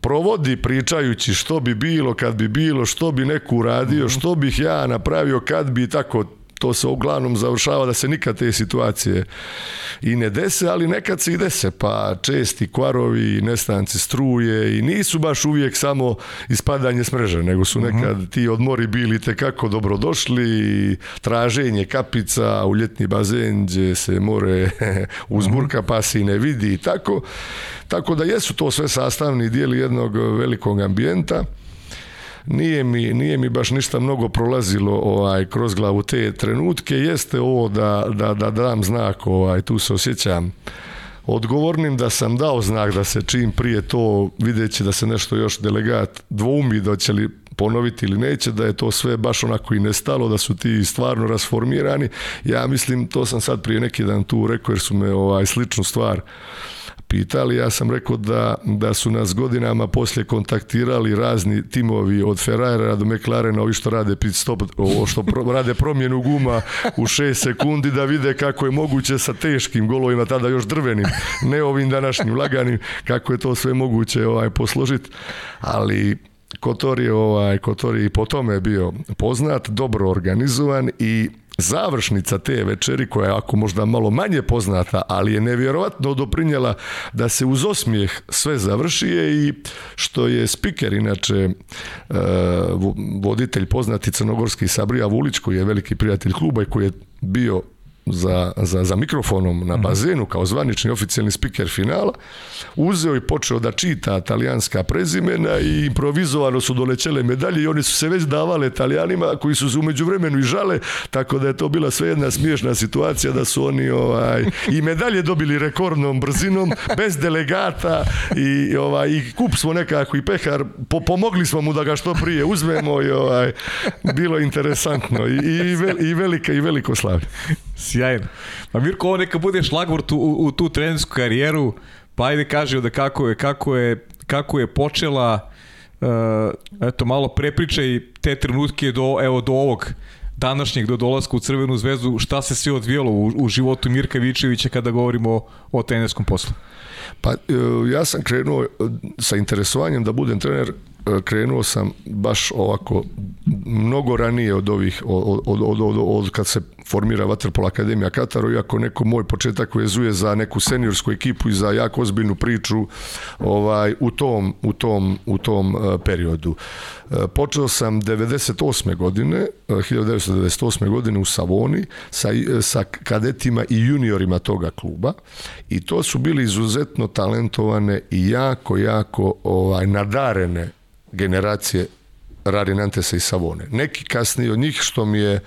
provodi pričajući što bi bilo, kad bi bilo, što bi neku uradio, mhm. što bih ja napravio, kad bi tako što se uglavnom završava da se nikad te situacije i ne dese, ali nekad se i dese, pa česti kvarovi, nestanci struje i nisu baš uvijek samo ispadanje s mreže, nego su mhm. nekad ti odmori bili tekako dobro došli, traženje kapica u ljetni bazen gdje se more uzburka mhm. pa se i ne vidi i tako. Tako da jesu to sve sastavni dijeli jednog velikog ambijenta nije mi, nije mi baš ništa mnogo prolazilo ovaj, kroz glavu te trenutke. Jeste ovo da, da, da dam znak, ovaj, tu se osjećam odgovornim da sam dao znak da se čim prije to videći da se nešto još delegat dvoumi da će li ponoviti ili neće, da je to sve baš onako i nestalo, da su ti stvarno rasformirani. Ja mislim, to sam sad prije neki dan tu rekao jer su me ovaj, sličnu stvar pitali, ja sam rekao da, da su nas godinama poslije kontaktirali razni timovi od Ferrara do McLarena, ovi što rade pit stop, ovo što rade promjenu guma u 6 sekundi da vide kako je moguće sa teškim golovima, tada još drvenim, ne ovim današnjim laganim, kako je to sve moguće ovaj, posložiti, ali Kotor je, ovaj, Kotor je i po tome bio poznat, dobro organizovan i završnica te večeri koja je ako možda malo manje poznata, ali je nevjerovatno doprinjela da se uz osmijeh sve završi je i što je spiker, inače e, voditelj poznati crnogorski Sabrija Vulić koji je veliki prijatelj kluba i koji je bio za, za, za mikrofonom na mhm. bazenu kao zvanični oficijalni speaker finala, uzeo i počeo da čita talijanska prezimena i improvizovano su dolećele medalje i oni su se već davale talijanima koji su se umeđu vremenu i žale, tako da je to bila sve jedna smiješna situacija da su oni ovaj, i medalje dobili rekordnom brzinom, bez delegata i, ovaj, i kup smo nekako i pehar, pomogli smo mu da ga što prije uzmemo i ovaj, bilo interesantno i, i, i velika i veliko slavlje. Sjajno. Pa Mirko, ovo neka bude šlagvort u, u tu trenersku karijeru, pa ajde kaži da kako je, kako je, kako je počela, uh, eto malo prepričaj te trenutke do, evo, do ovog današnjeg do dolaska u Crvenu zvezdu, šta se sve odvijelo u, u životu Mirka Vičevića kada govorimo o, trenerskom poslu? Pa eh, ja sam krenuo eh, sa interesovanjem da budem trener krenuo sam baš ovako mnogo ranije od ovih od, od, od, od, od kad se formira Vatrpol Akademija Kataru, iako neko moj početak vezuje za neku seniorsku ekipu i za jako ozbiljnu priču ovaj, u tom, u tom, u tom e, periodu. E, počeo sam 98. godine, 1998. E, godine u Savoni sa, sa kadetima i juniorima toga kluba i to su bili izuzetno talentovane i jako, jako ovaj, nadarene generacije Rarinantesa i Savone. Neki kasnije od njih, što mi je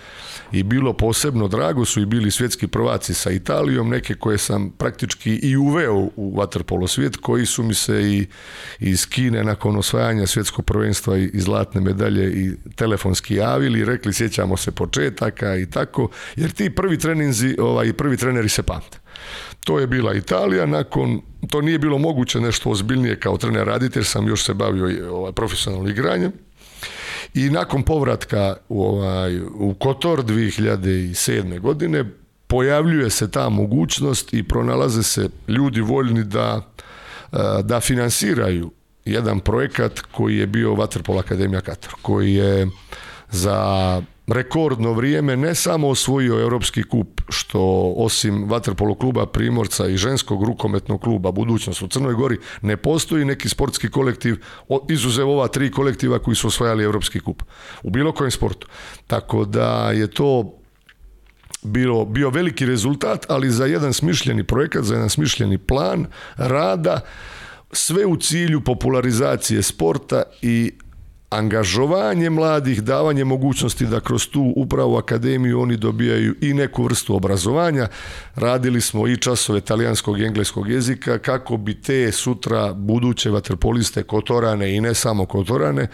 i bilo posebno drago, su i bili svjetski prvaci sa Italijom, neke koje sam praktički i uveo u vaterpolo svijet, koji su mi se i iz Kine nakon osvajanja svjetskog prvenstva i zlatne medalje i telefonski javili, rekli sjećamo se početaka i tako, jer ti prvi treninzi, ovaj, prvi treneri se pamte. To je bila Italija, nakon, to nije bilo moguće nešto ozbiljnije kao trener raditi, jer sam još se bavio ovaj, profesionalnim igranjem, i nakon povratka u, ovaj, u Kotor 2007. godine pojavljuje se ta mogućnost i pronalaze se ljudi voljni da, eh, da finansiraju jedan projekat koji je bio Vatrpol Akademija Katar, koji je za rekordno vrijeme ne samo osvojio Europski kup, što osim Vaterpolo kluba Primorca i ženskog rukometnog kluba Budućnost u Crnoj Gori ne postoji neki sportski kolektiv izuzev ova tri kolektiva koji su osvajali Europski kup u bilo kojem sportu. Tako da je to bilo, bio veliki rezultat, ali za jedan smišljeni projekat, za jedan smišljeni plan rada, sve u cilju popularizacije sporta i angažovanje mladih, davanje mogućnosti da kroz tu upravu akademiju oni dobijaju i neku vrstu obrazovanja. Radili smo i časove talijanskog i engleskog jezika kako bi te sutra buduće vaterpoliste kotorane i ne samo kotorane e,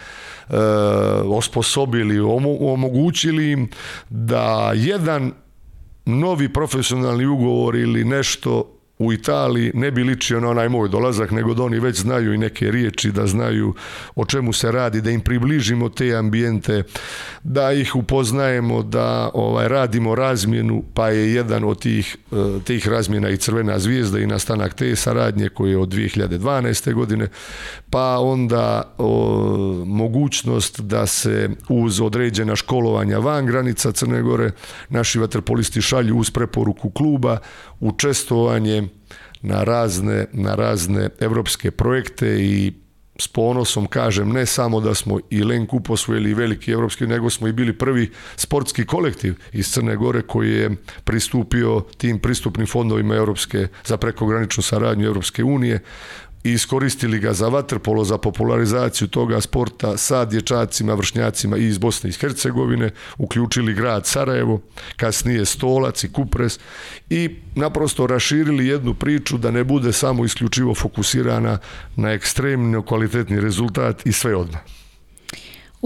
osposobili, omogućili im da jedan novi profesionalni ugovor ili nešto u Italiji ne bi ličio na onaj moj dolazak, nego da oni već znaju i neke riječi, da znaju o čemu se radi, da im približimo te ambijente, da ih upoznajemo, da ovaj radimo razmjenu, pa je jedan od tih, e, tih razmjena i Crvena zvijezda i nastanak te saradnje koje je od 2012. godine, pa onda o, mogućnost da se uz određena školovanja van granica Crne Gore naši vaterpolisti šalju uz preporuku kluba učestvovanje na razne, na razne evropske projekte i s ponosom kažem ne samo da smo i lenku posvojili i veliki evropski, nego smo i bili prvi sportski kolektiv iz Crne Gore koji je pristupio tim pristupnim fondovima Europske za prekograničnu saradnju Europske unije i iskoristili ga za vaterpolo, za popularizaciju toga sporta sa dječacima, vršnjacima i iz Bosne i Hercegovine, uključili grad Sarajevo, kasnije Stolac i Kupres i naprosto raširili jednu priču da ne bude samo isključivo fokusirana na ekstremno kvalitetni rezultat i sve odmah.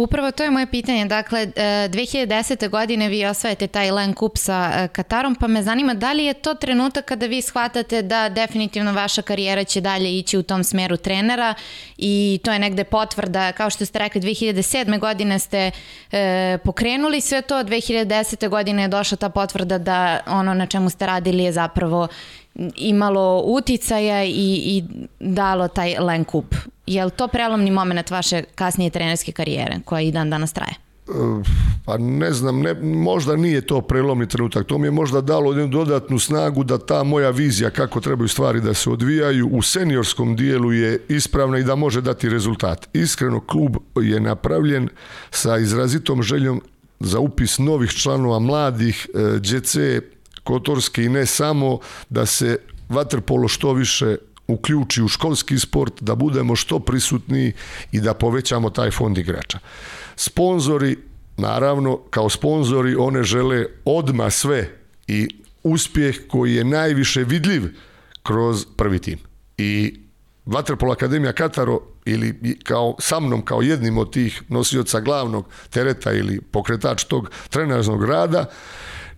Upravo to je moje pitanje. Dakle, 2010. E, godine vi osvajate taj Len Kup sa e, Katarom, pa me zanima da li je to trenutak kada vi shvatate da definitivno vaša karijera će dalje ići u tom smeru trenera i to je negde potvrda, kao što ste rekli, 2007. godine ste e, pokrenuli sve to, 2010. godine je došla ta potvrda da ono na čemu ste radili je zapravo imalo uticaja i, i dalo taj lenkup. kup. Je li to prelomni moment vaše kasnije trenerske karijere koja i dan danas traje? Pa ne znam, ne, možda nije to prelomni trenutak. To mi je možda dalo jednu dodatnu snagu da ta moja vizija kako trebaju stvari da se odvijaju u seniorskom dijelu je ispravna i da može dati rezultat. Iskreno, klub je napravljen sa izrazitom željom za upis novih članova mladih, djece, e, Kotorski i ne samo da se vaterpolo što više uključi u školski sport, da budemo što prisutniji i da povećamo taj fond igrača. Sponzori, naravno, kao sponzori one žele odma sve i uspjeh koji je najviše vidljiv kroz prvi tim. I Vaterpolo Akademija Kataro ili kao sa mnom kao jednim od tih nosioca glavnog tereta ili pokretač tog trenažnog rada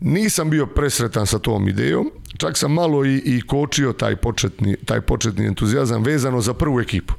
nisam bio presretan sa tom idejom, čak sam malo i, i kočio taj početni, taj početni entuzijazam vezano za prvu ekipu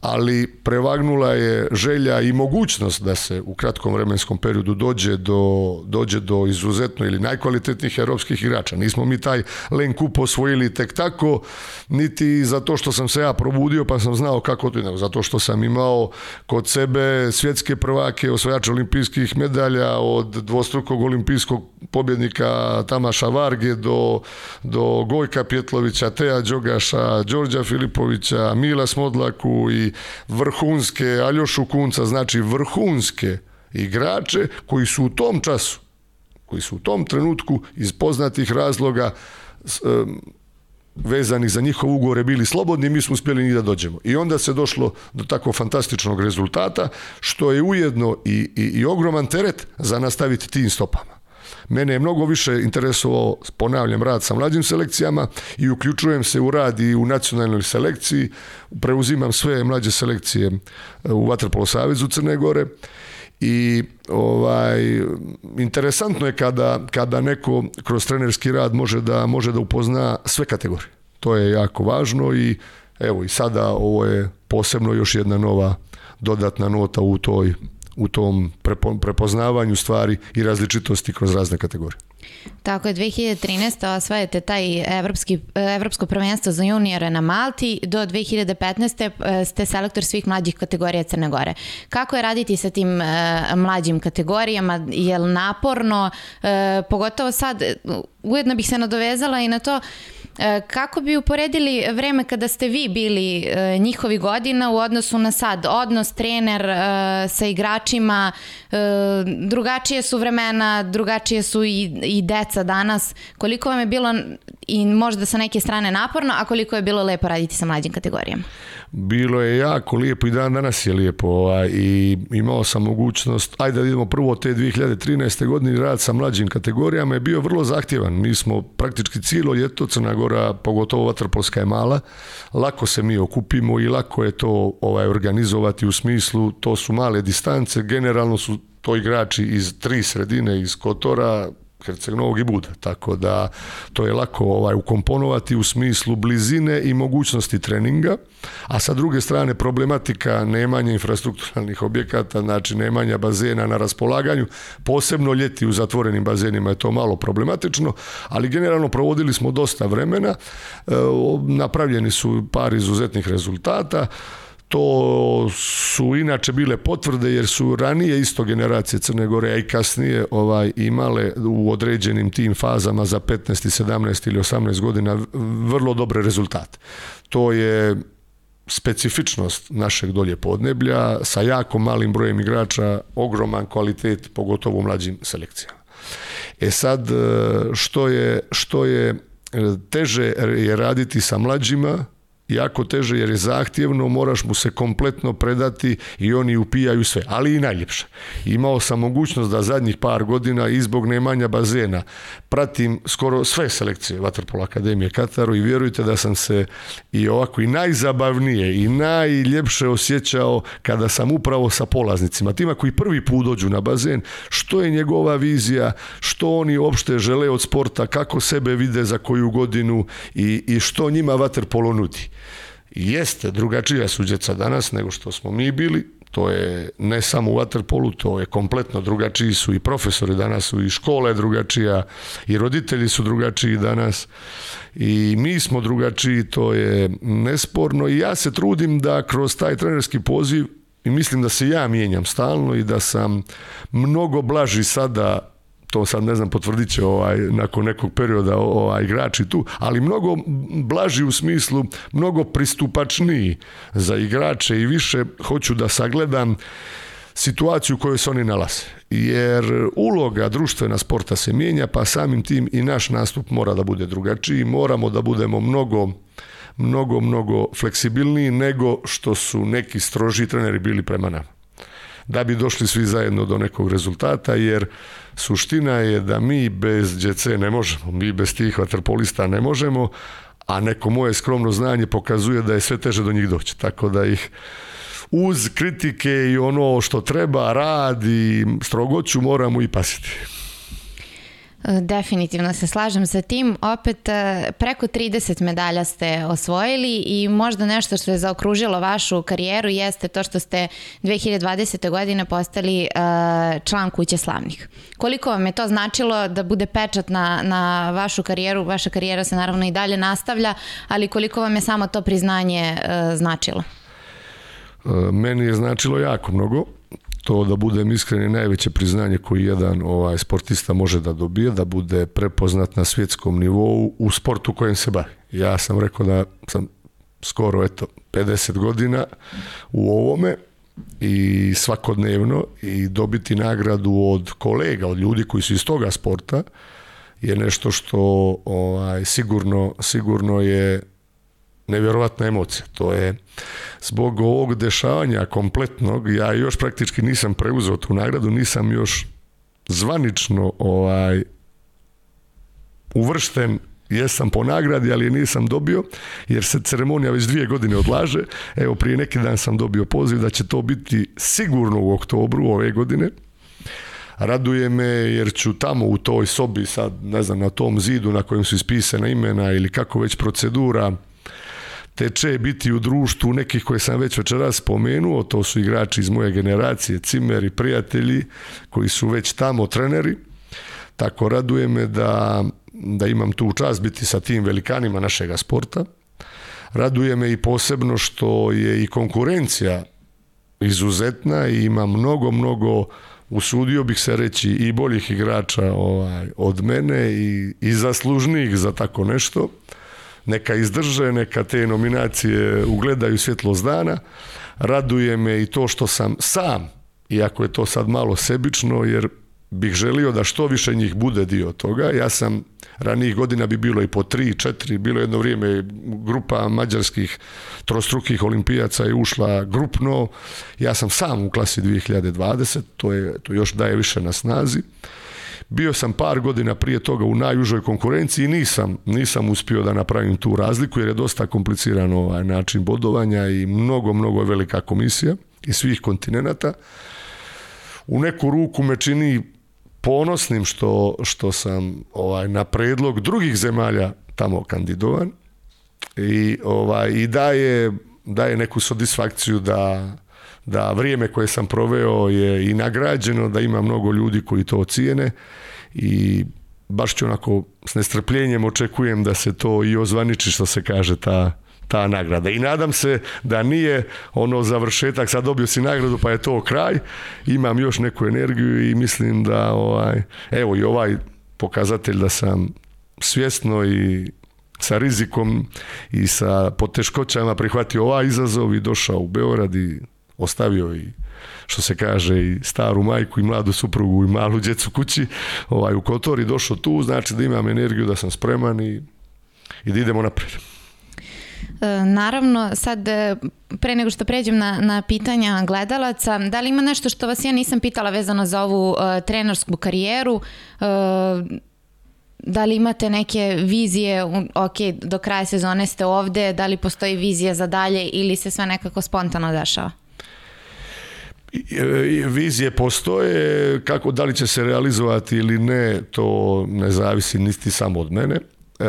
ali prevagnula je želja i mogućnost da se u kratkom vremenskom periodu dođe do, dođe do izuzetno ili najkvalitetnijih europskih igrača. Nismo mi taj Len Kup osvojili tek tako, niti zato što sam se ja probudio pa sam znao kako to ide, zato što sam imao kod sebe svjetske prvake, osvajača olimpijskih medalja od dvostrukog olimpijskog pobjednika Tamaša Varge do, do Gojka Pjetlovića, Teja Đogaša, Đorđa Filipovića, Mila Smodlaku i vrhunske, Aljošu Kunca, znači vrhunske igrače koji su u tom času, koji su u tom trenutku iz poznatih razloga vezanih za njihove ugovore bili slobodni, mi smo uspjeli ni da dođemo. I onda se došlo do tako fantastičnog rezultata, što je ujedno i, i, i ogroman teret za nastaviti tim stopama. Mene je mnogo više interesovao, ponavljam, rad sa mlađim selekcijama i uključujem se u rad i u nacionalnoj selekciji. Preuzimam sve mlađe selekcije e, u Vatrpolo Savezu Crne Gore i ovaj interesantno je kada, kada neko kroz trenerski rad može da, može da upozna sve kategorije. To je jako važno i evo i sada ovo je posebno još jedna nova dodatna nota u toj u tom prepoznavanju stvari i različitosti kroz razne kategorije. Tako je, 2013. osvajate taj evropski, evropsko prvenstvo za juniore na Malti, do 2015. E, ste selektor svih mlađih kategorija Crne Gore. Kako je raditi sa tim e, mlađim kategorijama? Je li naporno? E, pogotovo sad, ujedno bih se nadovezala i na to E, kako bi uporedili vreme kada ste vi bili e, njihovi godina u odnosu na sad? Odnos trener e, sa igračima, drugačije su vremena, drugačije su i, deca danas. Koliko vam je bilo i možda sa neke strane naporno, a koliko je bilo lepo raditi sa mlađim kategorijama? Bilo je jako lijepo i dan danas je lijepo ovaj, i imao sam mogućnost, ajde da idemo prvo te 2013. godine rad sa mlađim kategorijama je bio vrlo zahtjevan. Mi smo praktički cijelo ljeto Crna Gora, pogotovo Vatrpolska je mala, lako se mi okupimo i lako je to ovaj, organizovati u smislu, to su male distance, generalno su to igrači iz tri sredine, iz Kotora, Herceg-Novog i Buda, tako da to je lako ovaj, ukomponovati u smislu blizine i mogućnosti treninga, a sa druge strane problematika nemanja infrastrukturalnih objekata, znači nemanja bazena na raspolaganju, posebno ljeti u zatvorenim bazenima je to malo problematično, ali generalno provodili smo dosta vremena, e, napravljeni su par izuzetnih rezultata, to su inače bile potvrde jer su ranije isto generacije Crne Gore, a i kasnije ovaj, imale u određenim tim fazama za 15, 17 ili 18 godina vrlo dobre rezultate. To je specifičnost našeg dolje podneblja sa jako malim brojem igrača, ogroman kvalitet, pogotovo u mlađim selekcijama. E sad, e, što je, što je e, teže je raditi sa mlađima, jako teže jer je zahtjevno, moraš mu se kompletno predati i oni upijaju sve, ali i najljepše. Imao sam mogućnost da zadnjih par godina i zbog nemanja bazena pratim skoro sve selekcije Vatrpola Akademije Kataru i vjerujte da sam se i ovako i najzabavnije i najljepše osjećao kada sam upravo sa polaznicima, tima koji prvi put dođu na bazen, što je njegova vizija, što oni uopšte žele od sporta, kako sebe vide za koju godinu i, i što njima Vatrpolo nudi jeste drugačija su djeca danas nego što smo mi bili, to je ne samo u waterpolu, to je kompletno drugačiji su i profesori danas su i škole drugačija i roditelji su drugačiji danas i mi smo drugačiji, to je nesporno i ja se trudim da kroz taj trenerski poziv i mislim da se ja mijenjam stalno i da sam mnogo blaži sada to sad ne znam potvrdit će ovaj, nakon nekog perioda ovaj, igrači tu, ali mnogo blaži u smislu, mnogo pristupačniji za igrače i više hoću da sagledam situaciju u kojoj se oni nalaze. Jer uloga društvena sporta se mijenja, pa samim tim i naš nastup mora da bude drugačiji. Moramo da budemo mnogo mnogo, mnogo fleksibilniji nego što su neki stroži treneri bili prema nama da bi došli svi zajedno do nekog rezultata, jer suština je da mi bez djece ne možemo, mi bez tih vaterpolista ne možemo, a neko moje skromno znanje pokazuje da je sve teže do njih doći, tako da ih uz kritike i ono što treba, rad i strogoću moramo i pasiti. E, definitivno se slažem sa tim. Opet e, preko 30 medalja ste osvojili i možda nešto što je zaokružilo vašu karijeru jeste to što ste 2020. godine postali e, član Kuće slavnih. Koliko vam je to značilo da bude pečat na, na vašu karijeru? Vaša karijera se naravno i dalje nastavlja, ali koliko vam je samo to priznanje značilo? Meni je značilo jako mnogo što da budem iskren najveće priznanje koji jedan ovaj sportista može da dobije, da bude prepoznat na svjetskom nivou u sportu kojem se bavi. Ja sam rekao da sam skoro eto 50 godina u ovome i svakodnevno i dobiti nagradu od kolega, od ljudi koji su iz toga sporta je nešto što ovaj, sigurno, sigurno je nevjerojatna emocija. To je zbog ovog dešavanja kompletnog, ja još praktički nisam preuzeo tu nagradu, nisam još zvanično ovaj uvršten jesam po nagradi, ali je nisam dobio, jer se ceremonija već dvije godine odlaže. Evo, prije neki dan sam dobio poziv da će to biti sigurno u oktobru ove godine. Raduje me jer ću tamo u toj sobi, sad ne znam, na tom zidu na kojem su ispisana imena ili kako već procedura, teče biti u društvu nekih koje sam već večeras spomenuo, to su igrači iz moje generacije, cimer i prijatelji koji su već tamo treneri. Tako raduje me da, da imam tu čast biti sa tim velikanima našega sporta. Raduje me i posebno što je i konkurencija izuzetna i ima mnogo, mnogo usudio bih se reći i boljih igrača ovaj, od mene i, i zaslužnijih za tako nešto neka izdrže, neka te nominacije ugledaju svjetlo dana. Raduje me i to što sam sam, iako je to sad malo sebično, jer bih želio da što više njih bude dio toga. Ja sam, ranijih godina bi bilo i po tri, četiri, bilo jedno vrijeme grupa mađarskih trostrukih olimpijaca je ušla grupno. Ja sam sam u klasi 2020, to, je, to još daje više na snazi. Bio sam par godina prije toga u najužoj konkurenciji i nisam, nisam uspio da napravim tu razliku jer je dosta kompliciran ovaj način bodovanja i mnogo, mnogo je velika komisija iz svih kontinenata. U neku ruku me čini ponosnim što, što sam ovaj, na predlog drugih zemalja tamo kandidovan i, ovaj, i daje, daje neku satisfakciju da da vrijeme koje sam proveo je i nagrađeno, da ima mnogo ljudi koji to ocijene i baš ću onako s nestrpljenjem očekujem da se to i ozvaniči što se kaže ta ta nagrada. I nadam se da nije ono završetak, sad dobio si nagradu pa je to kraj, imam još neku energiju i mislim da ovaj, evo i ovaj pokazatelj da sam svjesno i sa rizikom i sa poteškoćama prihvatio ovaj izazov i došao u Beorad i ostavio i što se kaže i staru majku i mladu suprugu i malu djecu kući ovaj, u kotor i došao tu, znači da imam energiju, da sam spreman i, da idemo napred. E, naravno, sad e, pre nego što pređem na, na pitanja gledalaca, da li ima nešto što vas ja nisam pitala vezano za ovu uh, trenersku karijeru? da li imate neke vizije, ok, do kraja sezone ste ovde, da li postoji vizija za dalje ili se sve nekako spontano dešava? vizije postoje, kako da li će se realizovati ili ne, to ne zavisi niti samo od mene. E,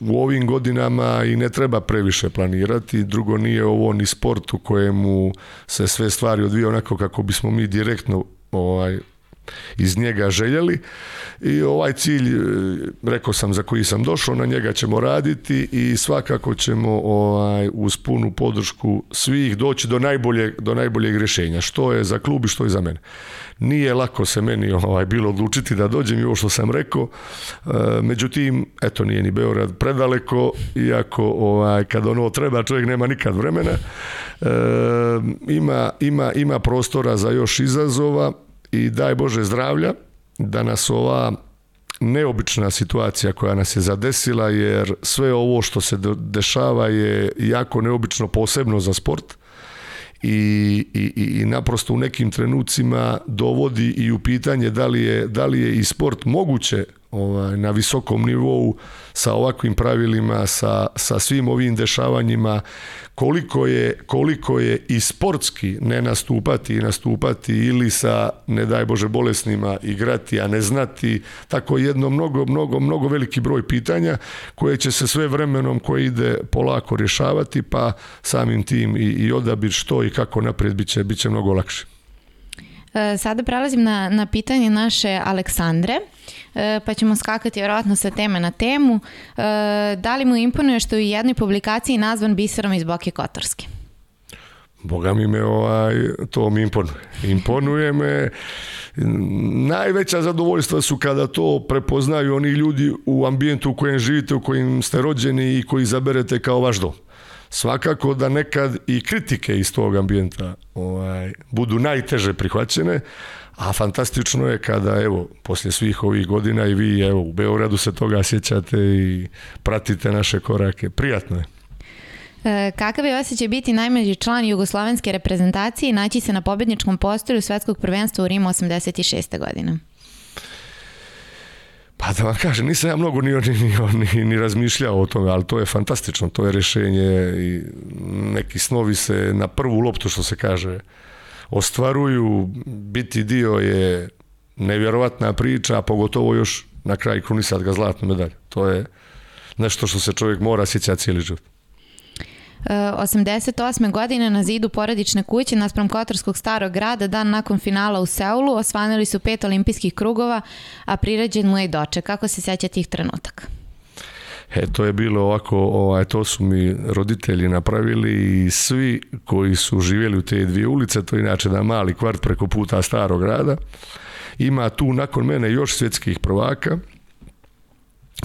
u ovim godinama i ne treba previše planirati, drugo nije ovo ni sport u kojemu se sve stvari odvije onako kako bismo mi direktno ovaj, iz njega željeli i ovaj cilj, e, rekao sam za koji sam došao, na njega ćemo raditi i svakako ćemo ovaj, uz punu podršku svih doći do, najbolje, do najboljeg rješenja, što je za klub i što je za mene. Nije lako se meni ovaj, bilo odlučiti da dođem i ovo što sam rekao, e, međutim, eto nije ni Beograd predaleko, iako ovaj, kad ono treba čovjek nema nikad vremena, e, ima, ima, ima prostora za još izazova, i daj Bože zdravlja da nas ova neobična situacija koja nas je zadesila jer sve ovo što se dešava je jako neobično posebno za sport i, i, i naprosto u nekim trenucima dovodi i u pitanje da li je, da li je i sport moguće ovaj, na visokom nivou sa ovakvim pravilima, sa, sa svim ovim dešavanjima, koliko je, koliko je i sportski ne nastupati i nastupati ili sa, ne daj Bože, bolesnima igrati, a ne znati, tako jedno mnogo, mnogo, mnogo veliki broj pitanja koje će se sve vremenom koje ide polako rješavati, pa samim tim i, i odabir što i kako naprijed bit će, bit će mnogo lakše. E, sada prelazim na, na pitanje naše Aleksandre, e, pa ćemo skakati vjerojatno sa teme na temu. E, da li mu imponuje što je u jednoj publikaciji nazvan biserom iz Boke Kotorske? Boga mi me ovaj, to mi imponuje. me. Najveća zadovoljstva su kada to prepoznaju oni ljudi u ambijentu u kojem živite, u kojem ste rođeni i koji zaberete kao vaš dom svakako da nekad i kritike iz tog ambijenta ovaj, budu najteže prihvaćene, a fantastično je kada, evo, poslije svih ovih godina i vi, evo, u Beogradu se toga sjećate i pratite naše korake. Prijatno je. E, kakav je osjećaj biti najmeđi član jugoslavenske reprezentacije i naći se na pobjedničkom postoju Svetskog prvenstva u Rimu 86. godine? Pa da vam kažem, nisam ja mnogo ni, ni, ni, ni razmišljao o tome, ali to je fantastično, to je rješenje i neki snovi se na prvu loptu, što se kaže, ostvaruju, biti dio je nevjerovatna priča, a pogotovo još na kraj krunisat ga zlatnu medalju. To je nešto što se čovjek mora sjećati cijeli život. 88. godine na zidu porodične kuće naspram Kotorskog starog grada dan nakon finala u Seulu osvanili su pet olimpijskih krugova, a priređen mu je i doče. Kako se seća tih trenutaka? E, to je bilo ovako, ovaj, to su mi roditelji napravili i svi koji su živjeli u te dvije ulice, to je inače da mali kvart preko puta starog grada, ima tu nakon mene još svjetskih prvaka,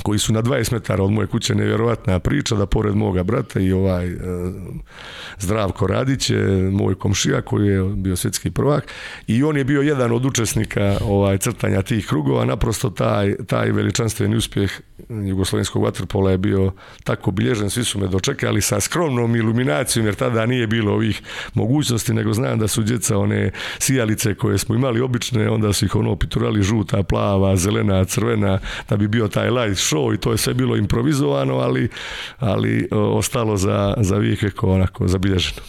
koji su na 20 metara od moje kuće nevjerojatna priča da pored moga brata i ovaj e, Zdravko Radić je moj komšija koji je bio svjetski prvak i on je bio jedan od učesnika ovaj crtanja tih krugova naprosto taj, taj veličanstveni uspjeh jugoslovenskog vaterpola je bio tako bilježen svi su me dočekali sa skromnom iluminacijom jer tada nije bilo ovih mogućnosti nego znam da su djeca one sijalice koje smo imali obične onda su ih ono piturali žuta, plava, zelena, crvena da bi bio taj laj show i to je sve bilo improvizovano, ali, ali e, ostalo za, za vijek onako zabilježeno.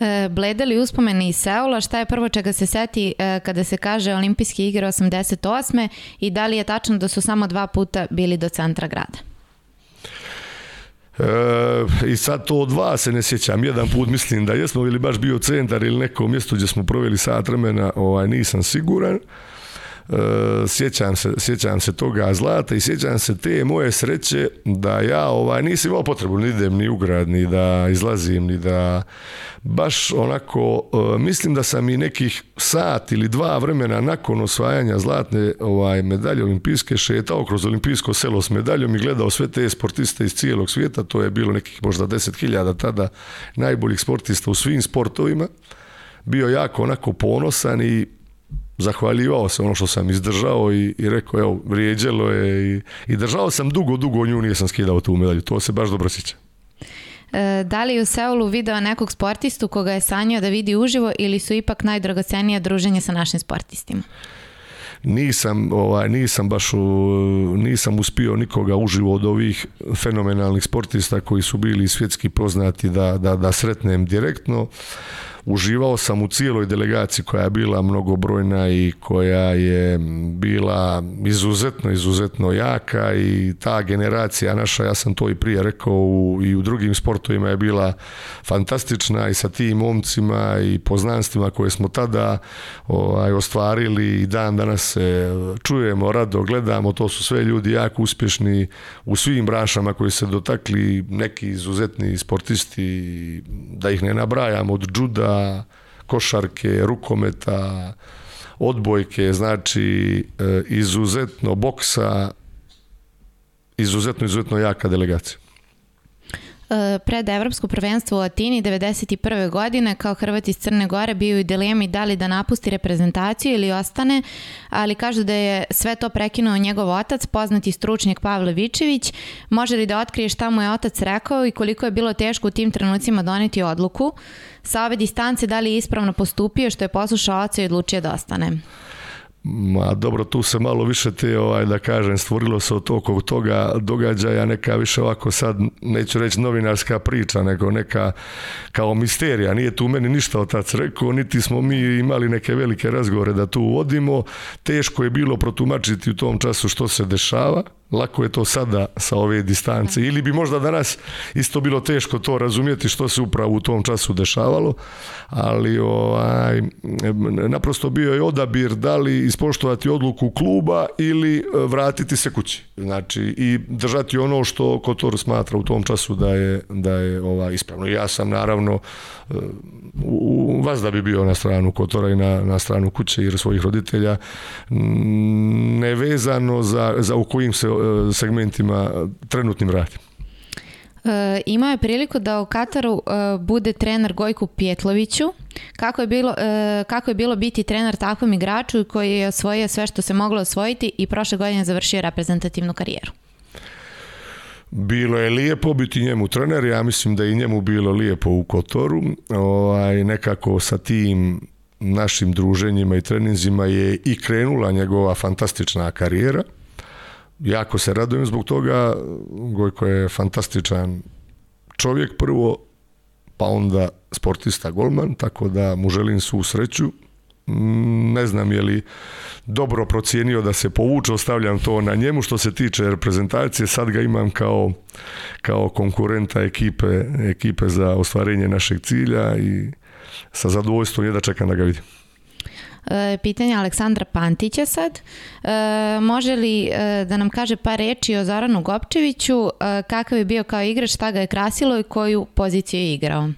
E, Bledali uspomeni iz Seula, šta je prvo čega se seti e, kada se kaže olimpijski igre 88. i da li je tačno da su samo dva puta bili do centra grada? E, I sad to dva se ne sjećam. Jedan put mislim da jesmo ili baš bio centar ili neko mjesto gdje smo proveli sat vremena, ovaj, nisam siguran. E, sjećam se, se toga zlata i sjećam se te moje sreće da ja ovaj, nisam imao potrebu ni idem ni u grad, ni da izlazim, ni da baš onako, e, mislim da sam i nekih sat ili dva vremena nakon osvajanja zlatne ovaj, medalje olimpijske šetao kroz olimpijsko selo s medaljom i gledao sve te sportiste iz cijelog svijeta, to je bilo nekih možda hiljada tada najboljih sportista u svim sportovima bio jako onako ponosan i zahvaljivao se ono što sam izdržao i, i rekao, evo, vrijeđalo je i, i držao sam dugo, dugo nju, nisam skidao tu medalju. To se baš dobro sjeća. E, da li je u Seulu video nekog sportistu koga je sanio da vidi uživo ili su ipak najdragocenije druženje sa našim sportistima? Nisam, ovaj, nisam baš nisam uspio nikoga uživo od ovih fenomenalnih sportista koji su bili svjetski poznati da, da, da sretnem direktno uživao sam u cijeloj delegaciji koja je bila mnogobrojna i koja je bila izuzetno, izuzetno jaka i ta generacija naša, ja sam to i prije rekao i u drugim sportovima je bila fantastična i sa tim momcima i poznanstvima koje smo tada ovaj, ostvarili i dan danas se čujemo, rado gledamo, to su sve ljudi jako uspješni u svim brašama koji se dotakli neki izuzetni sportisti, da ih ne nabrajam, od džuda košarke, rukometa, odbojke, znači e, izuzetno boksa, izuzetno, izuzetno jaka delegacija. E, pred Evropsko prvenstvo u Latini 1991. godine kao Hrvat iz Crne Gore bio i dilemi da li da napusti reprezentaciju ili ostane, ali kažu da je sve to prekinuo njegov otac, poznati stručnjak Pavle Vičević. Može li da otkrije šta mu je otac rekao i koliko je bilo teško u tim trenucima doneti odluku? Sa ove distance da li je ispravno postupio što je poslušao oca i odlučio da ostane? Ma dobro, tu se malo više te, ovaj, da kažem, stvorilo se od oko toga događaja neka više ovako sad, neću reći novinarska priča, nego neka kao misterija. Nije tu meni ništa otac rekao, niti smo mi imali neke velike razgovore da tu uvodimo. Teško je bilo protumačiti u tom času što se dešava Lako je to sada sa ove distance. Ili bi možda danas isto bilo teško to razumjeti što se upravo u tom času dešavalo, ali ovaj, naprosto bio je odabir da li ispoštovati odluku kluba ili e, vratiti se kući. Znači i držati ono što Kotor smatra u tom času da je, da je ovaj, ispravno. Ja sam naravno e, u, vas da bi bio na stranu Kotora i na, stranu kuće jer svojih roditelja nevezano za, za u kojim se Eh, segmentima trenutnim radim. E, imao je priliku da u Kataru e, bude trener Gojku Pjetloviću. Kako je, bilo, e, kako je bilo biti trener takvom igraču koji je osvojio sve što se moglo osvojiti i prošle godine završio reprezentativnu karijeru? Bilo je lijepo biti njemu trener, ja mislim da je i njemu bilo lijepo u Kotoru. Ovaj, nekako sa tim našim druženjima i treninzima je i krenula njegova fantastična karijera – jako se radujem zbog toga, Gojko je fantastičan čovjek prvo, pa onda sportista golman, tako da mu želim svu sreću. Mm, ne znam je li dobro procijenio da se povuče, ostavljam to na njemu. Što se tiče reprezentacije, sad ga imam kao, kao konkurenta ekipe, ekipe za ostvarenje našeg cilja i sa zadovoljstvom je da čekam da ga vidim. E, pitanje Aleksandra Pantića sad. E, može li e, da nam kaže par reči o Zoranu Gopčeviću, kakav je bio kao igrač, šta ga je krasilo i koju poziciju je igrao?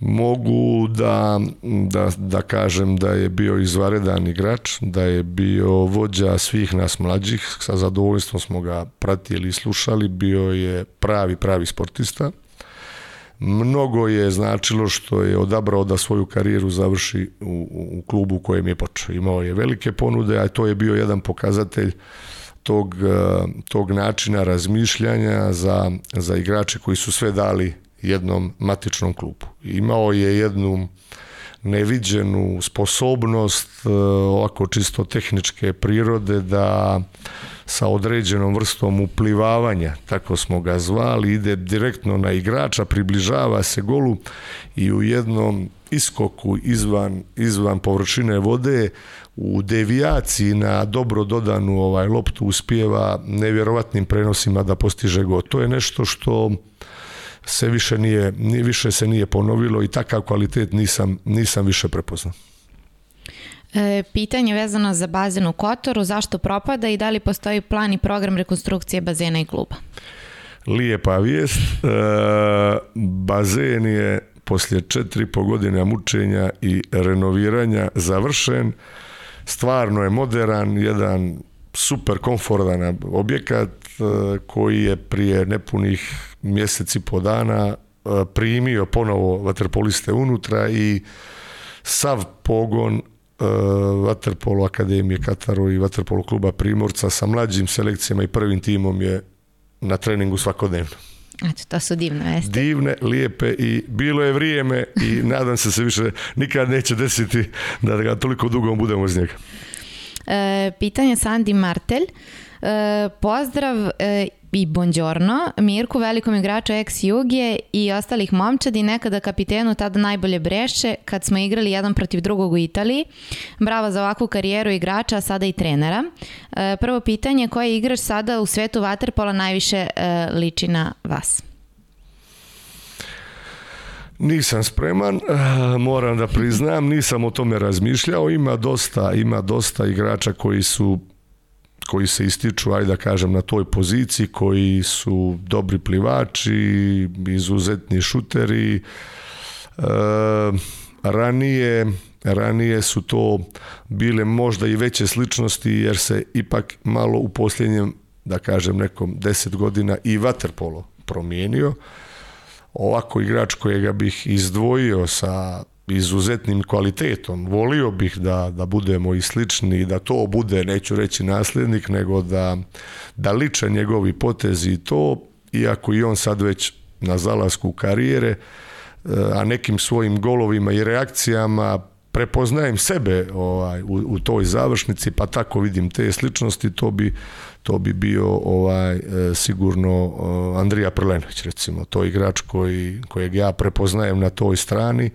Mogu da, da, da kažem da je bio izvaredan igrač, da je bio vođa svih nas mlađih, sa zadovoljstvom smo ga pratili i slušali, bio je pravi, pravi sportista – Mnogo je značilo što je odabrao da svoju karijeru završi u, u klubu u kojem je počeo. Imao je velike ponude, a to je bio jedan pokazatelj tog, e, tog načina razmišljanja za, za igrače koji su sve dali jednom matičnom klubu. Imao je jednu neviđenu sposobnost e, ovako čisto tehničke prirode da sa određenom vrstom uplivavanja, tako smo ga zvali, ide direktno na igrača, približava se golu i u jednom iskoku izvan, izvan površine vode u devijaciji na dobro dodanu ovaj loptu uspijeva nevjerovatnim prenosima da postiže go. To je nešto što se više nije, više se nije ponovilo i takav kvalitet nisam, nisam više prepoznao. E, pitanje vezano za bazen u Kotoru, zašto propada i da li postoji plan i program rekonstrukcije bazena i kluba? Lijepa vijest. E, bazen je poslije četiri po godina mučenja i renoviranja završen. Stvarno je moderan, jedan super komfortan objekat e, koji je prije nepunih mjeseci i po dana primio ponovo vaterpoliste unutra i sav pogon Vaterpolo eh, Akademije Kataru i Vaterpolo kluba Primorca sa mlađim selekcijama i prvim timom je na treningu svakodnevno. Eto, to su divne veste. Divne, lijepe i bilo je vrijeme i nadam se se više nikad neće desiti da ga toliko dugo budemo iz njega. E, pitanje Sandi Martelj. E, pozdrav e, i bonđorno Mirku, velikom igraču ex Jugije i ostalih momčadi, nekada kapitenu tada najbolje breše kad smo igrali jedan protiv drugog u Italiji. Bravo za ovakvu karijeru igrača, a sada i trenera. E, prvo pitanje, koji igrač sada u svetu Waterpola najviše e, liči na vas? Nisam spreman, moram da priznam, nisam o tome razmišljao. Ima dosta, ima dosta igrača koji su koji se ističu, ajde da kažem, na toj poziciji, koji su dobri plivači, izuzetni šuteri. E, ranije, ranije su to bile možda i veće sličnosti, jer se ipak malo u posljednjem, da kažem, nekom deset godina i vaterpolo promijenio. Ovako igrač kojega bih izdvojio sa izuzetnim kvalitetom. Volio bih da, da budemo i slični, da to bude, neću reći nasljednik, nego da, da liče njegovi potezi i to, iako i on sad već na zalasku karijere, e, a nekim svojim golovima i reakcijama prepoznajem sebe ovaj, u, toj završnici, pa tako vidim te sličnosti, to bi, to bi bio ovaj e, sigurno Andrija Prlenović recimo, to igrač koji, kojeg ja prepoznajem na toj strani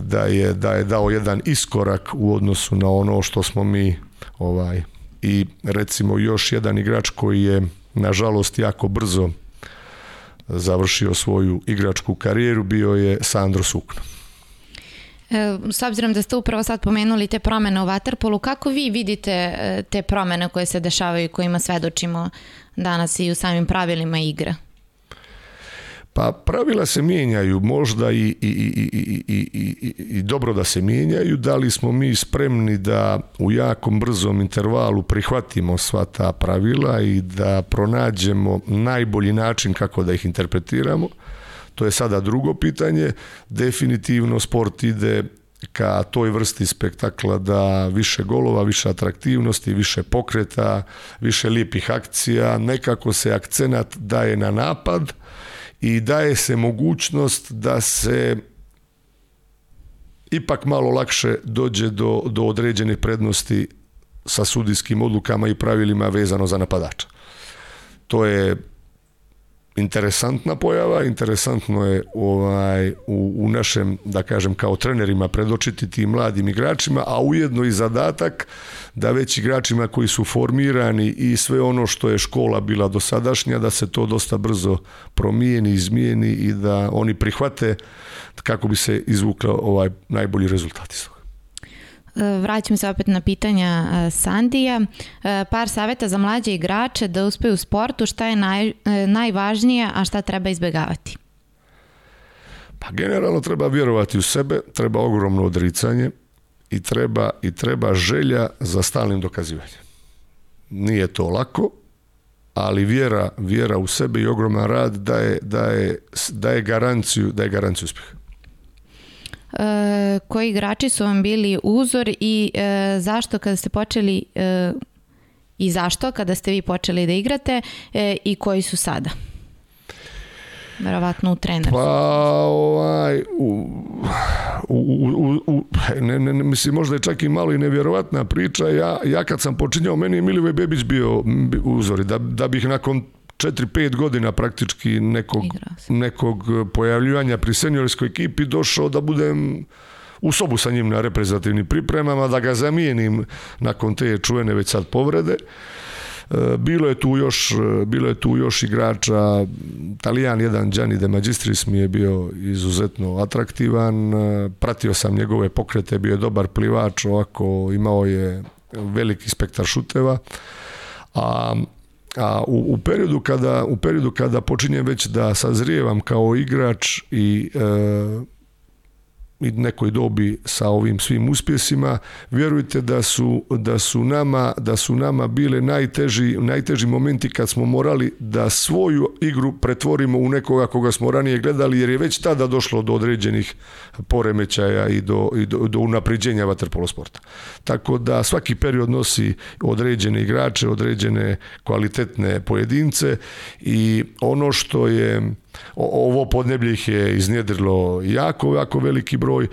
da je, da je dao jedan iskorak u odnosu na ono što smo mi ovaj i recimo još jedan igrač koji je nažalost jako brzo završio svoju igračku karijeru bio je Sandro Sukno. E, s obzirom da ste upravo sad pomenuli te promene u Waterpolu, kako vi vidite e, te promene koje se dešavaju i kojima svedočimo danas i u samim pravilima igre? Pa pravila se mijenjaju, možda i, i, i, i, dobro da se mijenjaju, da li smo mi spremni da u jakom brzom intervalu prihvatimo sva ta pravila i da pronađemo najbolji način kako da ih interpretiramo. To je sada drugo pitanje. Definitivno sport ide ka toj vrsti spektakla da više golova, više atraktivnosti, više pokreta, više lijepih akcija, nekako se akcenat daje na napad, i daje se mogućnost da se ipak malo lakše dođe do, do određene prednosti sa sudijskim odlukama i pravilima vezano za napadača. To je interesantna pojava, interesantno je ovaj, u, u našem, da kažem, kao trenerima predočiti tim mladim igračima, a ujedno i zadatak da već igračima koji su formirani i sve ono što je škola bila dosadašnja, da se to dosta brzo promijeni, izmijeni i da oni prihvate kako bi se izvukla ovaj najbolji rezultat iz toga. Vraćam se opet na pitanja e, Sandija. E, par saveta za mlađe igrače da uspe u sportu, šta je naj, e, najvažnije, a šta treba izbjegavati? Pa generalno treba vjerovati u sebe, treba ogromno odricanje i treba, i treba želja za stalnim dokazivanjem. Nije to lako, ali vjera, vjera u sebe i ogroman rad daje, daje, daje garanciju, daje garanciju uspjeha. E, koji igrači su vam bili uzor i e, zašto kada ste počeli e, i zašto kada ste vi počeli da igrate i koji su sada? Verovatno u trenersu. Pa, ovaj, u, u, ne, mislim, možda je čak i malo i nevjerovatna priča. Ja, ja kad sam počinjao, meni je Milivoj Bebić bio uzor. Da, da bih nakon 4-5 godina praktički nekog, nekog pojavljivanja pri seniorskoj ekipi došao da budem u sobu sa njim na reprezentativnim pripremama, da ga zamijenim nakon te čuvene već sad povrede. E, bilo je tu još, e, bilo je tu još igrača, Talijan jedan Gianni De Magistris mi je bio izuzetno atraktivan, e, pratio sam njegove pokrete, bio je dobar plivač, ovako imao je veliki spektar šuteva, a a u, u, periodu kada, u periodu kada počinjem već da sazrijevam kao igrač i e, i nekoj dobi sa ovim svim uspjesima vjerujte da su, da su nama da su nama bile najteži najteži momenti kad smo morali da svoju igru pretvorimo u nekoga koga smo ranije gledali jer je već tada došlo do određenih poremećaja i do, i do, do unapređenja vaterpolosporta. Tako da svaki period nosi određene igrače, određene kvalitetne pojedince i ono što je ovo podneblje ih je iznjedrilo jako, jako veliki broj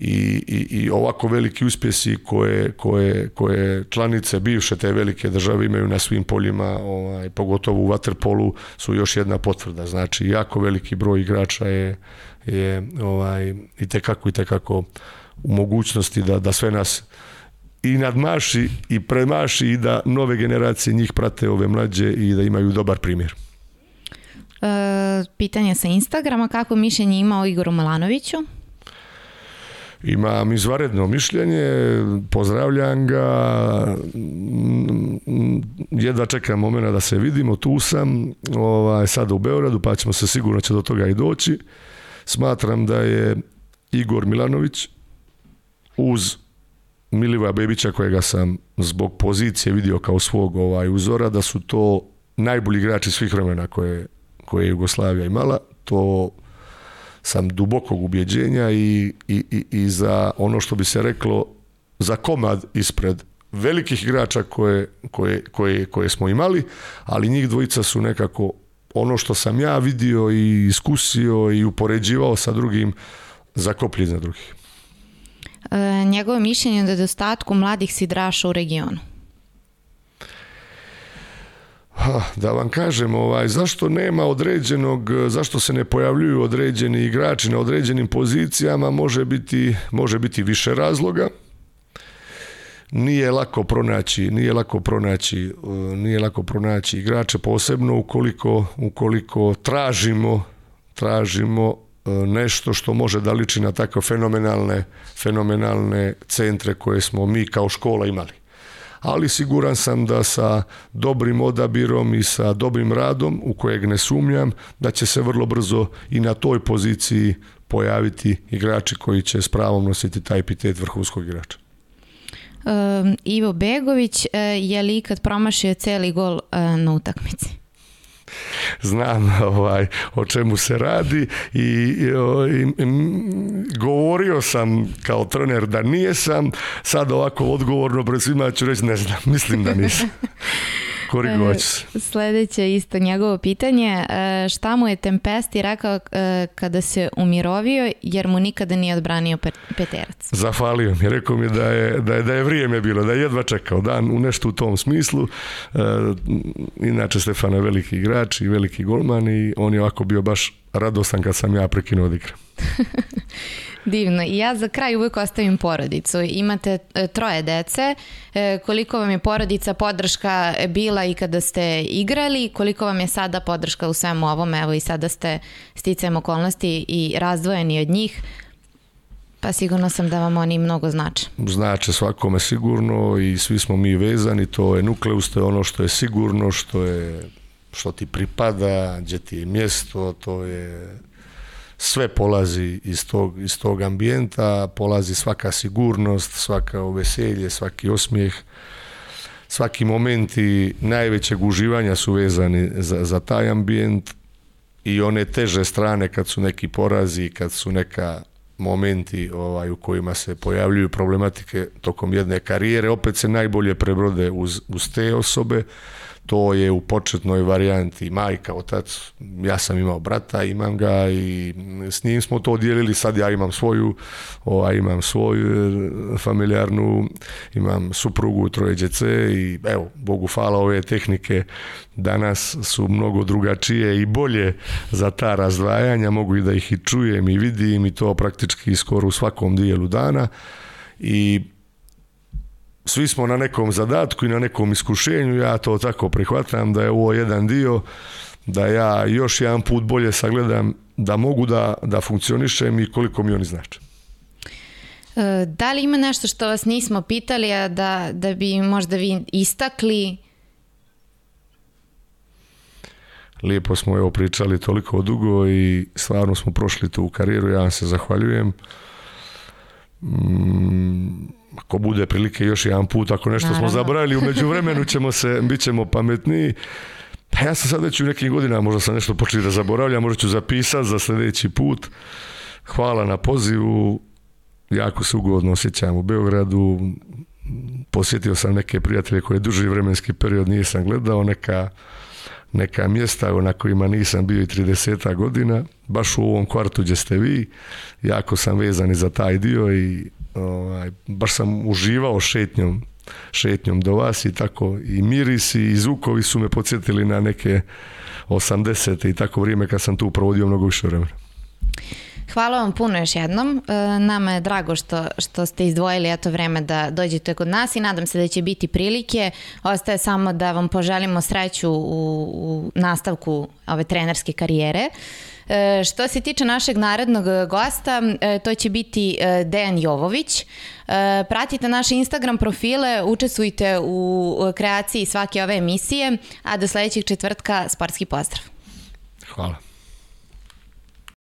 i, i, i ovako veliki uspjesi koje, koje, koje članice bivše te velike države imaju na svim poljima, ovaj, pogotovo u Waterpolu, su još jedna potvrda. Znači, jako veliki broj igrača je, je ovaj, i tekako, i tekako u mogućnosti da, da sve nas i nadmaši i premaši i da nove generacije njih prate ove mlađe i da imaju dobar primjer. E, pitanje sa Instagrama, kako mišljenje ima o Igoru Milanoviću? Imam izvaredno mišljenje, pozdravljam ga, jedva čekam momena da se vidimo, tu sam, ovaj, sad u Beoradu, pa ćemo se sigurno će do toga i doći. Smatram da je Igor Milanović uz Milivoja Bebića kojega sam zbog pozicije vidio kao svog ovaj uzora, da su to najbolji igrači svih vremena koje koje je Jugoslavija imala, to sam dubokog ubjeđenja i, i, i, za ono što bi se reklo za komad ispred velikih igrača koje, koje, koje, smo imali, ali njih dvojica su nekako ono što sam ja vidio i iskusio i upoređivao sa drugim zakoplji za drugih. E, njegovo mišljenje o nedostatku mladih sidraša u regionu. Ha, da vam kažem, ovaj, zašto nema određenog, e, zašto se ne pojavljuju određeni igrači na određenim pozicijama, može biti, može biti više razloga. Nije lako pronaći, nije lako pronaći, e, nije lako pronaći igrače posebno ukoliko, ukoliko tražimo, tražimo e, nešto što može da liči na tako fenomenalne, fenomenalne centre koje smo mi kao škola imali ali siguran sam da sa dobrim odabirom i sa dobrim radom u kojeg ne sumnjam da će se vrlo brzo i na toj poziciji pojaviti igrači koji će s pravom nositi taj epitet vrhunskog igrača. Ehm, Ivo Begović e, je li ikad promašio celi gol e, na utakmici? znam ovaj, o čemu se radi i, i, govorio sam kao trener da nije sad ovako odgovorno pred svima ću reći ne znam, mislim da nisam. Sljedeće Sledeće isto njegovo pitanje. E, šta mu je Tempesti rekao e, kada se umirovio jer mu nikada nije odbranio peterac? Zahvalio mi. Rekao mi da je, da je, da je vrijeme bilo, da je jedva čekao dan u nešto u tom smislu. E, inače Stefano je veliki igrač i veliki golman i on je ovako bio baš radostan kad sam ja prekinuo od Divno. I ja za kraj uvijek ostavim porodicu. Imate e, troje dece. E, koliko vam je porodica podrška bila i kada ste igrali? Koliko vam je sada podrška u svemu ovom? Evo i sada ste sticajem okolnosti i razdvojeni od njih. Pa sigurno sam da vam oni mnogo znače. Znače svakome sigurno i svi smo mi vezani. To je nukleus, to je ono što je sigurno, što je što ti pripada, gdje ti je mjesto, to je sve polazi iz tog, iz tog ambijenta, polazi svaka sigurnost, svaka veselje, svaki osmijeh, svaki momenti najvećeg uživanja su vezani za, za taj ambijent i one teže strane kad su neki porazi, kad su neka momenti ovaj, u kojima se pojavljuju problematike tokom jedne karijere, opet se najbolje prebrode uz, uz te osobe to je u početnoj varijanti majka, otac, ja sam imao brata, imam ga i s njim smo to dijelili, sad ja imam svoju, ova, imam svoju eh, familijarnu, imam suprugu, troje djece i evo, Bogu hvala, ove tehnike danas su mnogo drugačije i bolje za ta razdvajanja, mogu i da ih i čujem i vidim i to praktički skoro u svakom dijelu dana i svi smo na nekom zadatku i na nekom iskušenju, ja to tako prihvatam da je ovo jedan dio, da ja još jedan put bolje sagledam da mogu da, da funkcionišem i koliko mi oni znače. E, da li ima nešto što vas nismo pitali, a da, da bi možda vi istakli? Lijepo smo evo pričali toliko dugo i stvarno smo prošli tu karijeru, ja vam se zahvaljujem. Mm ako bude prilike još jedan put, ako nešto smo zaboravili, u međuvremenu ćemo se, bit ćemo pametniji. Pa ja sam sad već u nekim godinama, možda sam nešto počeli da zaboravljam, možda ću zapisati za sljedeći put. Hvala na pozivu, jako se ugodno osjećam u Beogradu, posjetio sam neke prijatelje koje duži vremenski period nisam gledao, neka, neka mjesta na kojima nisam bio i 30 godina, baš u ovom kvartu gdje ste vi, jako sam vezan i za taj dio i ovaj, baš sam uživao šetnjom šetnjom do vas i tako i mirisi i zvukovi su me podsjetili na neke 80. i tako vrijeme kad sam tu provodio mnogo više vremena. Hvala vam puno još jednom. E, nama je drago što, što ste izdvojili eto vreme da dođete kod nas i nadam se da će biti prilike. Ostaje samo da vam poželimo sreću u, u nastavku ove trenerske karijere. E, što se tiče našeg narednog e, gosta, e, to će biti Dejan Jovović. Pratite naše Instagram profile, učestvujte u kreaciji svake ove emisije, a do sljedećeg četvrtka sportski pozdrav. Hvala.